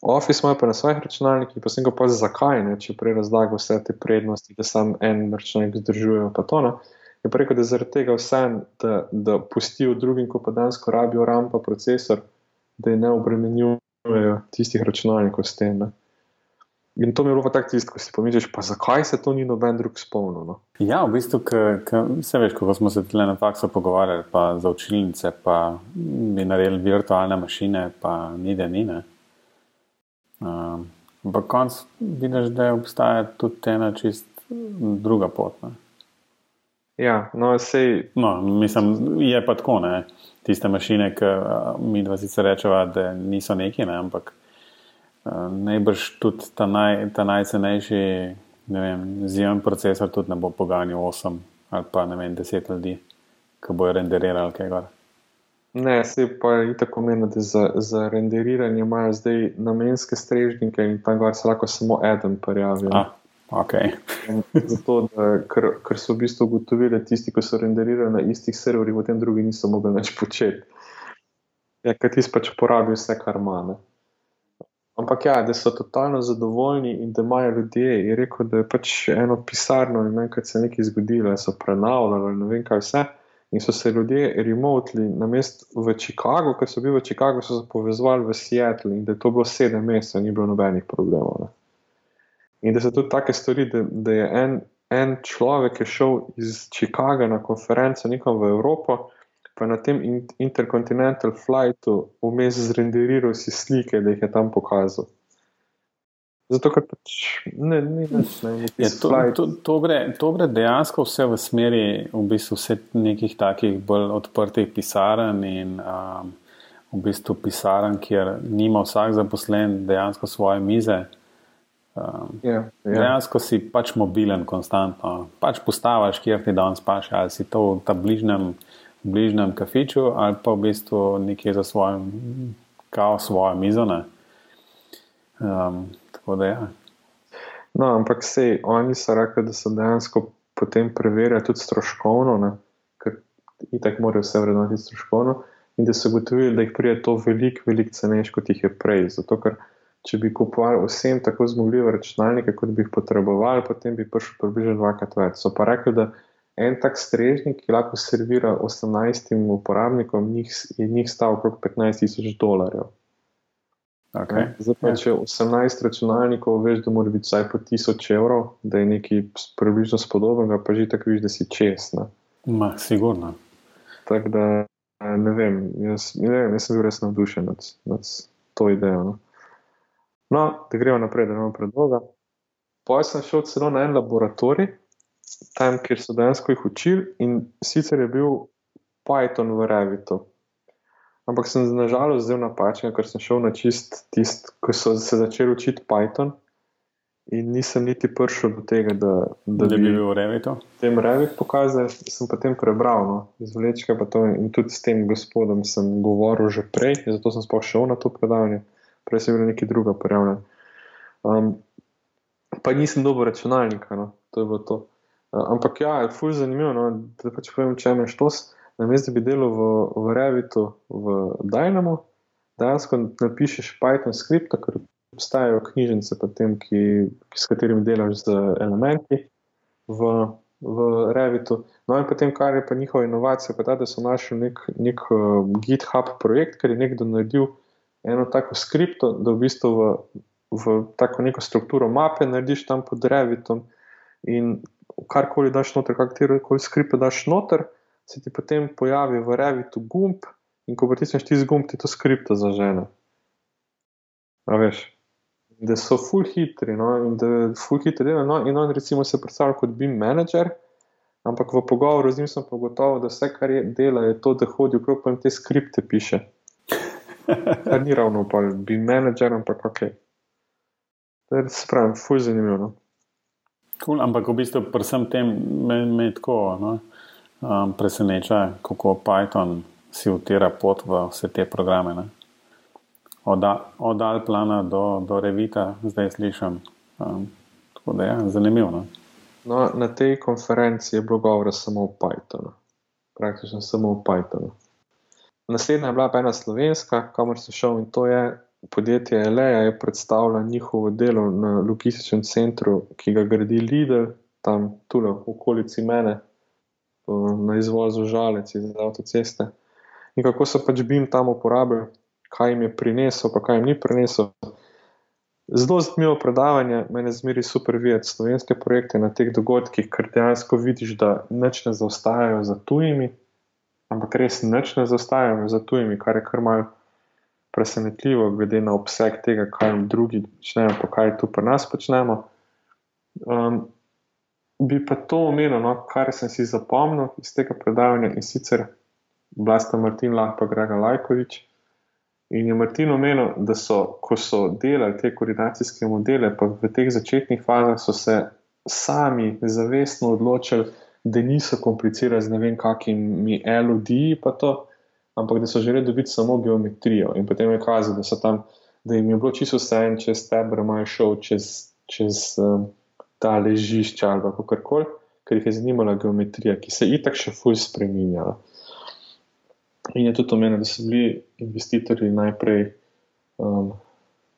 Office imajo pa na svojih računalnikih, pa sem ga pa zakaj, ne, če prej razlagal vse te prednosti, da sam en računalnik zdržuje. Pa to, no, je pa rekel, da zaradi tega vse, da, da pustijo drugim, ko pa dansko rabijo RAM pa procesor, da jih ne obremenjujejo tistih računalnikov s tem. Ne. In to mi je bilo tako tisto, ko si pomisliš, pa zakaj se to ni noben drug spomnil. No? Ja, v bistvu, vse veš, ko smo se tukaj na faksu pogovarjali, pa za učilnice, pa bi naredili virtualne mašine, pa ni da ni. Ampak uh, konc vidiš, da obstaja tudi ena čist druga pot. Ne? Ja, no, sej. No, mislim, je pa tako, ne. Tiste mašine, ki mi dva sicer rečeva, da niso neki, ne, ampak najbrž tudi ta, naj, ta najcenejši, ne vem, zimen procesor tudi ne bo poganjal 8 ali pa ne vem, 10 ljudi, ki bojo renderirali kaj gor. Ne, se pa je tako meni, da za, za renderiranje imajo zdaj namenske strežnike in tam gor se lahko samo eden prijavi. Ah, okay. Zato, da, ker, ker so v bistvu ugotovili, da tisti, ki so renderirali na istih serverjih, potem drugi niso mogli več početi. Ja, ker ti pač uporabijo vse, kar ima. Ampak ja, da so totalno zadovoljni in da imajo ljudje. Je rekel, da je pač eno pisarno in enkrat se je nekaj zgodilo, so prenavljali ne vem kaj vse. In so se ljudje remotili na mestu v Chicagu, ker so bili v Chicagu, so se povezali v Seattle in da je to bilo sedem mesecev, ni bilo nobenih problemov. Ne. In da se tudi take stvari, da, da je en en človek je šel iz Chicaga na konferenco nekom v Evropo, pa na tem interkontinental flightu vmes zrenderiral si slike, da jih je tam pokazal. Zato, ker pač ne, ne, ne, ne, ne ja, to, to, to, gre, to gre dejansko vse v smeri v bistvu nekih takih bolj odprtih pisarn in um, v bistvu pisarn, kjer nima vsak zaposlen dejansko svoje mize. Um, yeah, ja, yeah. Ja. Dejansko si pač mobilen, konstantno. Pač postaviš, kjer ti danes paš, ali si to v tem bližnjem, bližnjem kafiču, ali pa v bistvu nekje za svojo, kao svojo mizo. Um, tako da, ja. No, ampak sej, oni so rekli, da so dejansko potem preverjali tudi stroškovno, ne? ker itak morajo vse vrednoti stroškovno, in da so gotovili, da jih prije to veliko, veliko cenejš, kot jih je prej. Zato, ker če bi kupovali vsem tako zmogljive računalnike, kot bi jih potrebovali, potem bi prišel približno dvakrat več. So pa rekli, da en tak strežnik, ki lahko servira 18 uporabnikom, njih, njih stal okrog 15 tisoč dolarjev. Okay. Zdaj, pa, če 18 računalnikov veš, da mora biti vsaj po 1000 evrov, da je nekaj približno spodobnega, pa že tako viš, da si čest. Ma, sigurno. Tako da ne vem, jaz, ne vem, jaz sem bil res navdušen nad, nad to idejo. No. No, da gremo naprej, da imamo predloga. Pojem sem šel celo na en laboratorij, tam, kjer so dejansko jih učili, in sicer je bil Python v Revitu. Ampak sem nažalost zelo napačen, ker sem šel na čist tist, ko so se začeli učiti Python. In nisem niti prišel do tega, da, da, da bi bil v Revitu. Tem Revit pokazal, sem potem prebral, no, izvlečka pa to in tudi s tem gospodom sem govoril že prej, zato sem sploh šel na to predavanje prej sem bil nekaj druga prijavljen. Um, pa nisem dobil računalnika, no, to je bilo to. Uh, ampak ja, je fulj zanimivo, no, da pač povem, če imaš to, na mestu bi delal v, v Revitu, v Dynamo, dejansko napišeš Python skript, ker obstajajo knjižnice, potem, ki, ki, s katerimi delaš z elementi v, v Revitu. No, in potem, kar je pa njihova inovacija, pa ta, da so našli nek, nek uh, GitHub projekt, ker je nekdo naredil eno tako skripto, da v bistvu v, v tako neko strukturo mape narediš tam pod Revitom in karkoli daš noter, kakorkoli skript daš noter, se ti potem pojavi v Revitu gumb in ko pritisneš ti z gumb, ti to skripto zažene. A veš. Da so full hitri, no, in da je full hitri delo. No, in on, recimo, se predstavlja kot BIM manager, ampak v pogovoru z njim sem pa gotovo, da vse, kar je dela, je to, da hodi okrog in te skripte piše. Kar ni ravno pol, bi menedžer, ampak ok. Se pravi, fuj zanimivo. No? Cool, ampak v bistvu pri vsem tem me, me tako no? Um, preseneča, kako Python si utira pot v vse te programe. Od, od Alplana do, do Revita, zdaj slišim. Um, tako da je ja, zanimivo. No? No, na tej konferenci je bilo govora samo o Pythonu, praktično samo o Pythonu. Naslednja je bila pa ena slovenska, kamor sem šel in to je podjetje Eleja, je predstavljalo njihovo delo na logističnem centru, ki ga gradi Lidl, tam tudi v okolici mene, na izvozu žalec iz avtoceste. In kako so pač BIM tam uporabili, kaj jim je prinesel, pa kaj jim ni prinesel. Zelo zanimivo predavanje, meni zmeri super videti slovenske projekte na teh dogodkih, ker dejansko vidiš, da neč ne zaostajajo za tujimi ampak res nič ne zaostajamo za tujimi, kar je kar malce presenetljivo, glede na obseg tega, kaj drugi počnejo, pa kaj tu pri nas počnemo. Um, bi pa to omenil, no, kar sem si zapomnil iz tega predavanja in sicer Blasta Martin Lahpa Grega Lajkovič. In je Martin omenil, da so, ko so delali te koordinacijske modele, pa v teh začetnih fazah so se sami zavestno odločili, da niso komplicirali z ne vem kakimi LOD-ji, ampak da so želeli dobiti samo geometrijo. In potem je kazalo, da so tam, da jim je bilo čisto vse en, če ste brmaj šel čez, čez um, ta ležišča ali kako koli, ker jih je zanimala geometrija, ki se je itak še fulj spremenjala. In je tudi omenil, da so bili investitorji najprej um,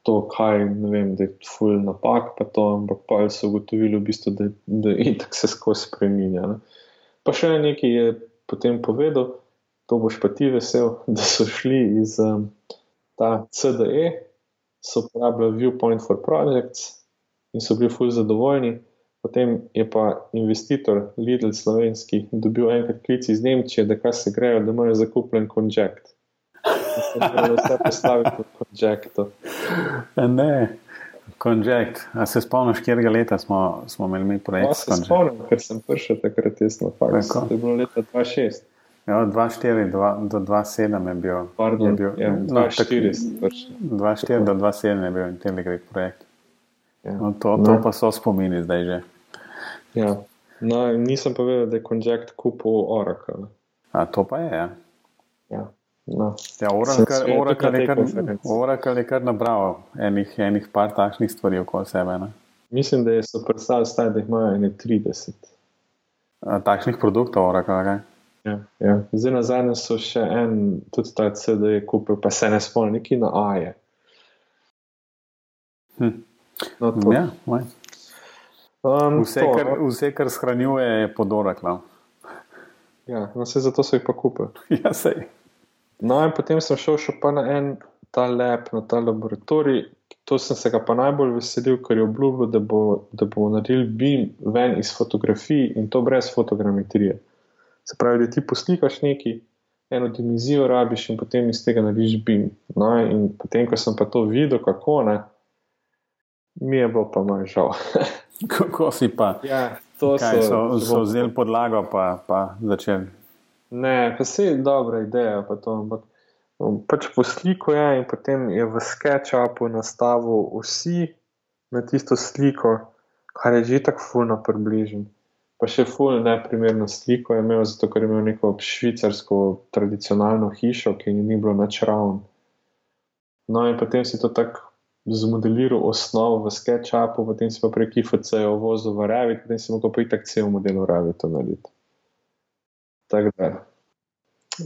to, kaj ne vem, da je ful napak, pa to, ampak pa so ugotovili, v bistvu, da, da je tako se skozi spremenja. Ne. Pa še nekaj je potem povedal, to boš pa ti vesel, da so šli iz um, ta CDE, so uporabljali Viewpoint for Projects in so bili ful zadovoljni. Potem je pa investitor Lidl slovenski dobil enkrat klic iz Nemčije, da kaj se grejo, da imajo zakupljen konjekt. Vse postaviti kot konjekt. Ne. Konjekt. A se spomniš, kjer leta smo, smo imeli mi projekt? Ja, se spomnim, ker sem prišel takrat tesno. To je bilo leta 2006. Ja, 2-4 do 2-7 je bil. Pardon, je bil ja, no, 2-4 do 2-7 je bil Intelligate projekt. Ja. No, to, to no. pa so spomini zdaj že. Ja. No, nisem pa vedel, da je Conject kupil Oracle. A to pa je, ja. Ja. No. Ja, Oracle, je kar, je nabral enih, enih par takšnih stvari okoli sebe. Ne? Mislim, da je predstavljali, staj, da jih imajo ene 30. A, takšnih produktov, Oracle, kaj? Ja, ja. Zdaj na zadnje so še en, tudi ta CD je kupil, pa se ne spomnim, neki na AE. Hm. No, to. Ja, moj. um, vse, to, kar, no. vse, kar shranjuje, je pod Oracle. Ja, no, se zato so jih pa kupili. Ja, sej. No, in potem sem šel še pa na en ta lab, na ta laboratorij. To sem se ga pa najbolj veselil, ker je obljubil, da bo, da bo naredil BIM ven iz fotografij in to brez fotogrametrije. Se pravi, da ti poslikaš neki, eno dimenzijo rabiš in potem iz tega narediš BIM. No, in potem, ko sem pa to videl, kako ne, mi je bilo pa malo žal. Kako si pa? ja, to Kaj, so, so, so vzeli podlago, pa, pa začeli. Ne, pa se je dobra ideja, pa to, ampak um, pač po sliku je in potem je v SketchUpu nastavil vsi na tisto sliko, kar je že tako fulno približen. Pa še fulno neprimerno sliko je imel, zato ker je imel neko švicarsko tradicionalno hišo, ki ni bilo načravno. No, in potem si to tako zmodeliral osnovo v SketchUpu, potem si pa prek IFC-ja vozil v Revit, potem si lahko pa itak cel model v Revitu narediti. Tako da,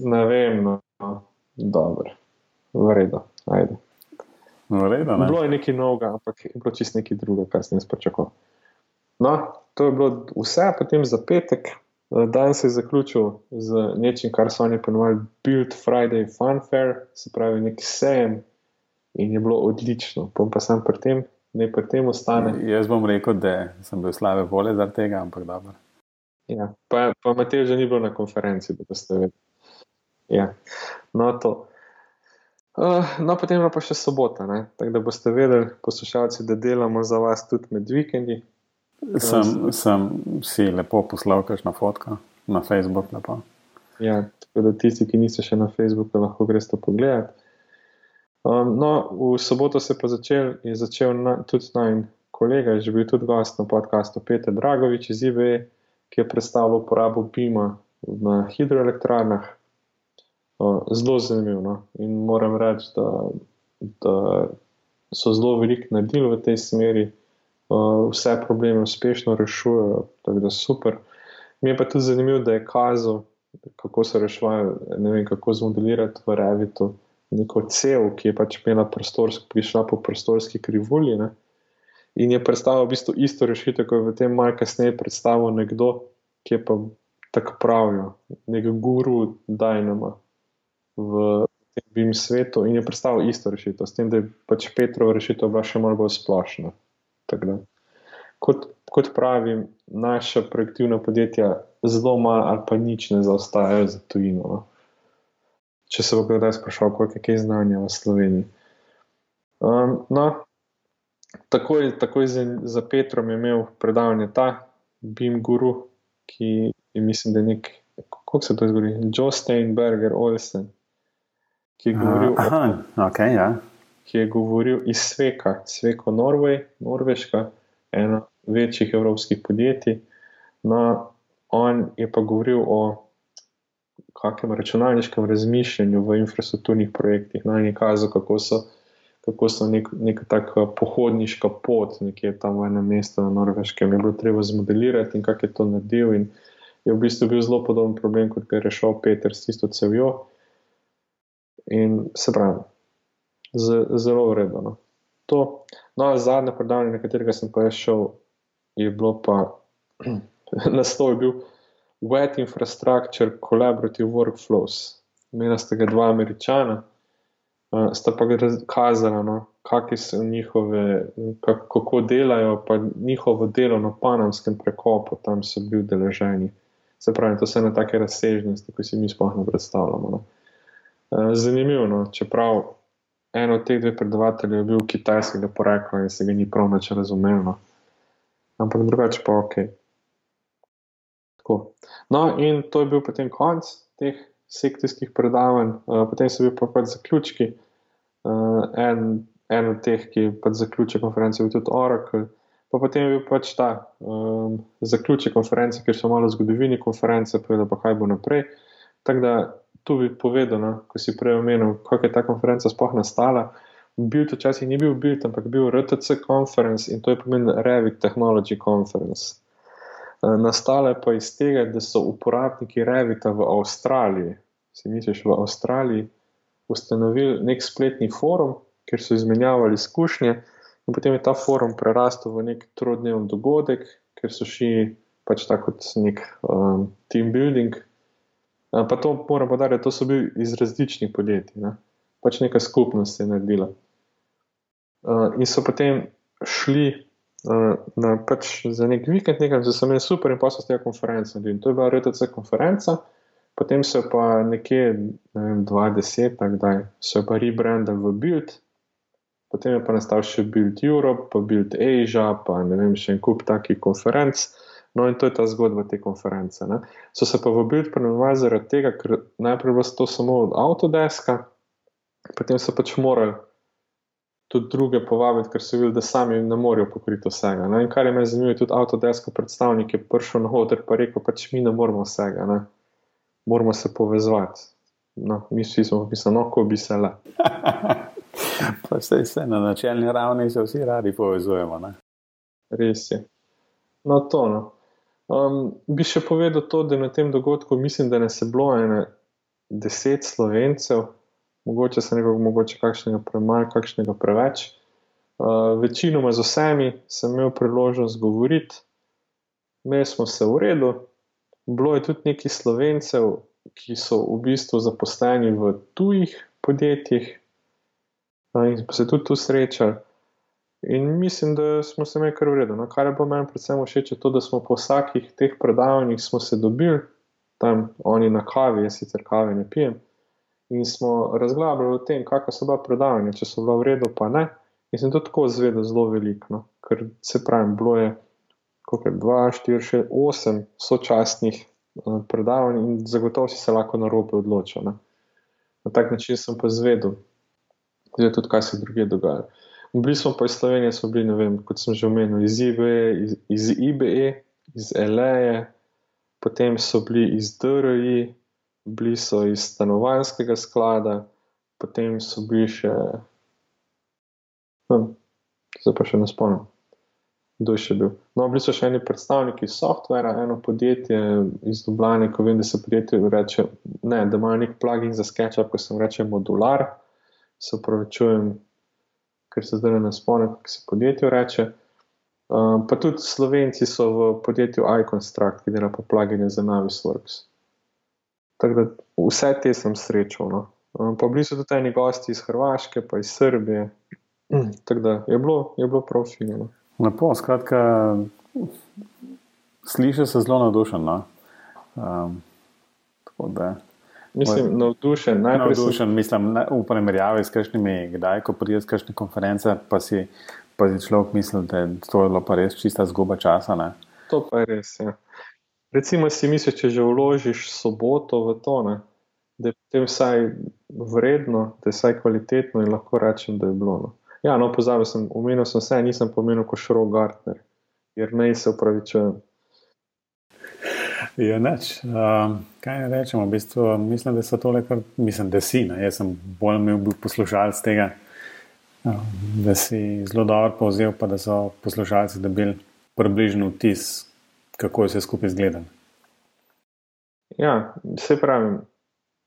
ne vem, no, dobro, v redu, ajde. V redu, ne? Bilo je nekaj novega, ampak je bilo čist nekaj drugega, kar sem jaz pričakoval. No, to je bilo vse, potem za petek. Dan se je zaključil z nečim, kar so oni ponovili Build Friday Fun Fair, se pravi nek sejem in je bilo odlično. Pom pa sem pri tem, ne pri tem ostane. Jaz bom rekel, da sem bil slabe volje zaradi tega, ampak dobro. Ja, pa, pa Matej že ni bil na konferenci, da boste vedeli. Ja, no, to. Uh, no, potem je pa še sobota, ne? tako da boste vedeli, poslušalci, da delamo za vas tudi med vikendi. Sem, sem si lepo poslal, kakšno fotko na Facebook. Lepo. Ja, tako da tisti, ki niste še na Facebooku, lahko greste pogledat. Um, no, v soboto se pa začel, je začel na, tudi naj kolega, že bil tudi gost na podkastu Peter Dragovič iz IBE, ki je predstavil uporabo BIM-a na hidroelektrarnah. Zelo zanimivo. No? In moram reči, da, da so zelo veliko naredili v tej smeri, vse probleme uspešno rešujejo, tako da super. Mi je pa tudi zanimivo, da je kazal, kako se rešujejo, ne vem, kako zmodelirati v Revitu neko cel, ki je pač imela prostorski, prišla po prostorski krivulji. Ne? In je predstavil v bistvu isto rešitev, kot je v tem malce kasneje predstavil nekdo, ki je pa tako pravijo, nek guru Dynama v tem BIM svetu in je predstavil isto rešitev, s tem, da je pač Petrov rešitev bila še malo bolj splošna. Kot, kot pravim, naša projektivna podjetja zelo malo ali pa nič ne zaostajajo za tujino. No? Če se bo kdaj sprašal, koliko je kaj znanja v Sloveniji. Um, no, takoj, takoj za, za Petrom je imel predavanje ta BIM guru, ki je, mislim, da je nek, kako se to zgodi, Joe Steinberger Olsen, ki je govoril, aha, okay, ja. ki je govoril iz Sveka, Sveko Norvej, Norveška, eno večjih evropskih podjetij. No, on je pa govoril o kakšnem računalniškem razmišljanju v infrastrukturnih projektih. In je kazal, kako so, kako so nek, neka taka pohodniška pot, nekje tam v enem mestu na Norveškem, je bilo treba zmodelirati in kako je to naredil. In je v bistvu bil zelo podoben problem, kot ga je rešil Peter s tisto cevjo. In se pravi, zelo vredno. No. To, no, zadnje predavanje, na katerega sem pa šel, je bilo pa na stolu bil. Wet Infrastructure Collaborative Workflows. Imela sta ga dva američana, uh, sta pa kazala, no, kakšne so njihove, kak, kako delajo, pa njihovo delo na panamskem prekopu, tam so bili deleženi. Se pravi, to so ena take razsežnosti, ki si mi sploh ne predstavljamo. No. Uh, zanimivo, no, čeprav en od teh dveh predavateljev je bil kitajskega porekla in se ga ni prav več razumel. No. Ampak drugače pa ok. Tako. No, in to je bil potem konc teh sekcijskih predavanj, uh, potem so bili pa pač zaključki. Uh, en, en od teh, ki pač zaključi konference, je tudi Oracle. Pa potem je bil pač ta um, zaključek konference, ker so malo zgodovini konference, povedal pa kaj bo naprej. Tako da tu bi povedal, no, ko si prej omenil, kako je ta konferenca sploh nastala. Bil to časih ni bil bil, ampak bil RTC konference in to je pomenil Revit Technology Conference. Nastale pa iz tega, da so uporabniki Revita v Avstraliji, si misliš, v Avstraliji, ustanovili nek spletni forum, kjer so izmenjavali izkušnje, in potem je ta forum prerastel v nek trodnevni dogodek, ker so šli pač tako kot nek um, team building. Pa to moram podariti, to so bili iz različnih podjetij, ne? pač neka skupnost je naredila. Uh, in so potem šli na, pač za nek vikend, nekaj, da so imeli super, in so z tega konference. In to je bila RTC konferenca. Potem so pa nekje, ne vem, 20, kdaj so pa rebrandali v Build, potem je pa nastal še Build Europe, pa Build Asia, pa ne vem, še en kup takih konferenc. No, in to je ta zgodba te konference. Ne. So se pa v Build prenovali zaradi tega, ker najprej bilo to samo od Autodeska, potem so pač morali tudi druge povabiti, ker so videli, da sami ne morejo pokriti vsega. Ne. In kar je me zanimivo, tudi Autodesk predstavnik je prišel na oder in rekel, pač mi ne moremo vsega. Ne moramo se povezati. No, mi vsi smo pisali, no, ko bi se le. pa vse, vse na načelni ravni se vsi radi povezujemo. Ne? Res je. No, to. No. Um, bi še povedal to, da na tem dogodku mislim, da nas je bilo ene deset slovencev, mogoče se nekaj, mogoče kakšnega premalo, kakšnega preveč. Uh, večinoma z vsemi sem imel priložnost govoriti, imeli smo se v redu, Bilo je tudi nekaj slovencev, ki so v bistvu zaposleni v tujih podjetjih in se tudi tu srečali. In mislim, da smo se imeli kar vredno. No, kar je pa meni predvsem všeč, je to, da smo po vsakih teh predavanjih se dobili, tam oni na kavi, jaz sicer kave ne pijem, in smo razglabljali o tem, kakšno so bila predavanja, če so bila vredno, pa ne. In sem to tako zvedel zelo veliko, no, ker se pravi, bilo je kako je 2, 4, 6, 8 sočasnih uh, predavanj in zagotovo si se lahko na robe odločil. Ne? Na tak način sem pa zvedel, da je tudi kaj se druge dogaja. Bili smo pa iz Slovenije, smo bili, ne vem, kot sem že omenil, iz IBE, iz, iz IBE, iz LE, potem so bili iz DRI, bili so iz stanovanskega sklada, potem so bili še, hm, zdaj pa še ne spomnim kdo je še bil. No, bili so še eni predstavniki softvera, eno podjetje iz Dublana, ko vem, da se podjetje reče, ne, da imajo nek plugin za SketchUp, ko se reče modular. Se upravičujem, ker se zdaj ne spomnim, kako se podjetje reče. Um, pa tudi slovenci so v podjetju iConstruct, ki dela pa plugine za Navisworks. Tako da vse te sem srečal. No. Um, pa bili so tudi eni gosti iz Hrvaške, pa iz Srbije. Tako da je bilo, je bilo prav fino. No. Lepo, skratka, slišiš se zelo navdušen. No? Um, mislim, navdušen. navdušen sem... mislim, ne, v primerjavi s kakšnimi, kdaj, ko prideš z kakšne konference, pa si, pa si človek misli, da je to bilo pa res čista zguba časa. Ne? To pa je res. Ja. Recimo si misliš, če že vložiš soboto v to, ne? da je potem vsaj vredno, da je vsaj kvalitetno in lahko rečem, da je bilo. No? Ja, no, pozabil sem, omenil sem vse, nisem pomenil kot šro Gartner, jer ne se upravičujem. Ja, neč. Um, kaj ne rečemo, v bistvu mislim, da so tole, kar mislim, da si. Ne? Jaz sem bolj imel poslušalec tega, um, da si zelo dobro povzel, pa da so poslušalci dobili približno vtis, kako je vse skupaj izgledalo. Ja, se pravi,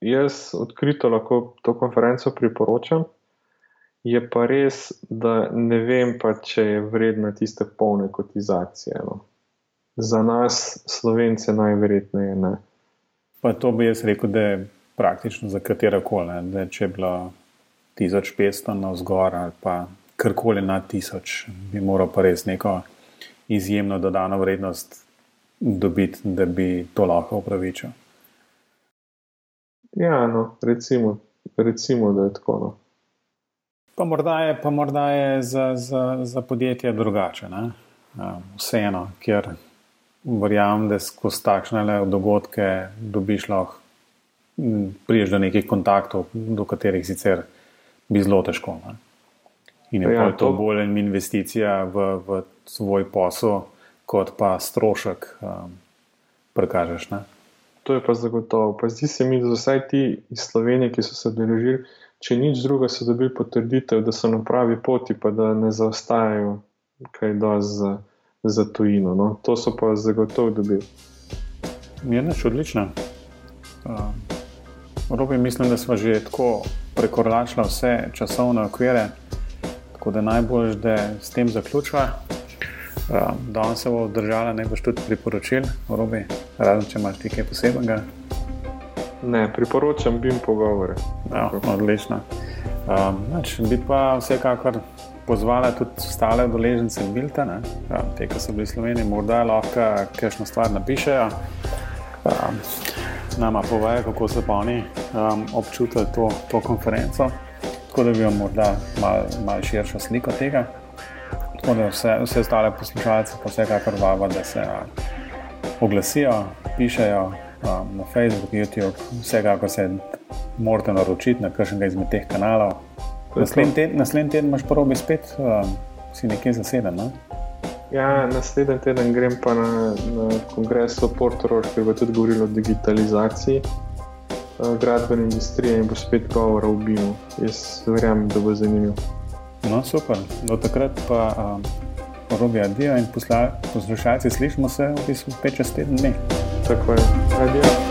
jaz odkrito lahko to konferenco priporočam. Je pa res, da ne vem, pa, če je vredna tiste polne kotizacije. No. Za nas, slovence, najverjetneje ne. Pa to bi jaz rekel, da je praktično za katero koli. Če je bila 1500 na vzgor ali pa karkoli nad 1000, bi moral pa res neko izjemno dodano vrednost dobiti, da bi to lahko upravičil. Ja, no, recimo, recimo, da je tako. No. Pa morda je, pa morda je za, za, za podjetje drugače. Ne? Vseeno, ker verjamem, da skozi takšne dogodke dobiš lahko, priješ do nekih kontaktov, do katerih sicer bi zelo težko. Ne? In je ja, to, to bolj investicija v, v svoj posel, kot pa strošek, um, prekažeš. Ne? To je pa zagotovo. Pa zdi se mi, da vsaj ti iz Slovenije, ki so se odeležili, če nič druga, so dobili potrditev, da so na pravi poti, pa da ne zaostajajo kaj dosti za, za tujino. No? To so pa zagotovo dobili. Mirnač, odlično. Uh, Robi, mislim, da smo že tako prekoračili vse časovne okvire, tako da najbolj, da s tem zaključujem. Uh, Danes se bo držala, boš tudi priporočil, robi, razen če imaš nekaj posebnega. Ne, priporočam bim pogovore. Ja, odlično. Um, nač, bi pa vsekakor pozvala tudi ostale doležence Bilta, ne, ja, te, ki so bili v Sloveniji, morda lahko kakšno stvar napišejo. Um, nama povejo, kako so pa oni um, občutili to, to konferenco, tako da bi vam morda malo mal širšo sliko tega. Tako da vse, vse ostale poslušalce pa vsekakor vabim, da se a, oglasijo, pišejo a, na Facebook, YouTube, vsekakor se morate naročiti na kakšnega izmed teh kanalov. Naslednji teden, naslednji teden imaš prvo spet, a, si nekje zaseden. Ne? Ja, naslednji teden grem pa na, na kongres v Portugalsku, ki bo tudi govoril o digitalizaciji. Gradbene industrije in bo spet govor o BIM-u. Jaz verjamem, da bo zanimivo. No, super. Do takrat pa um, robi adijo in poslušalci, slišimo se v bistvu 5-6 tednov. Tako je, adijo.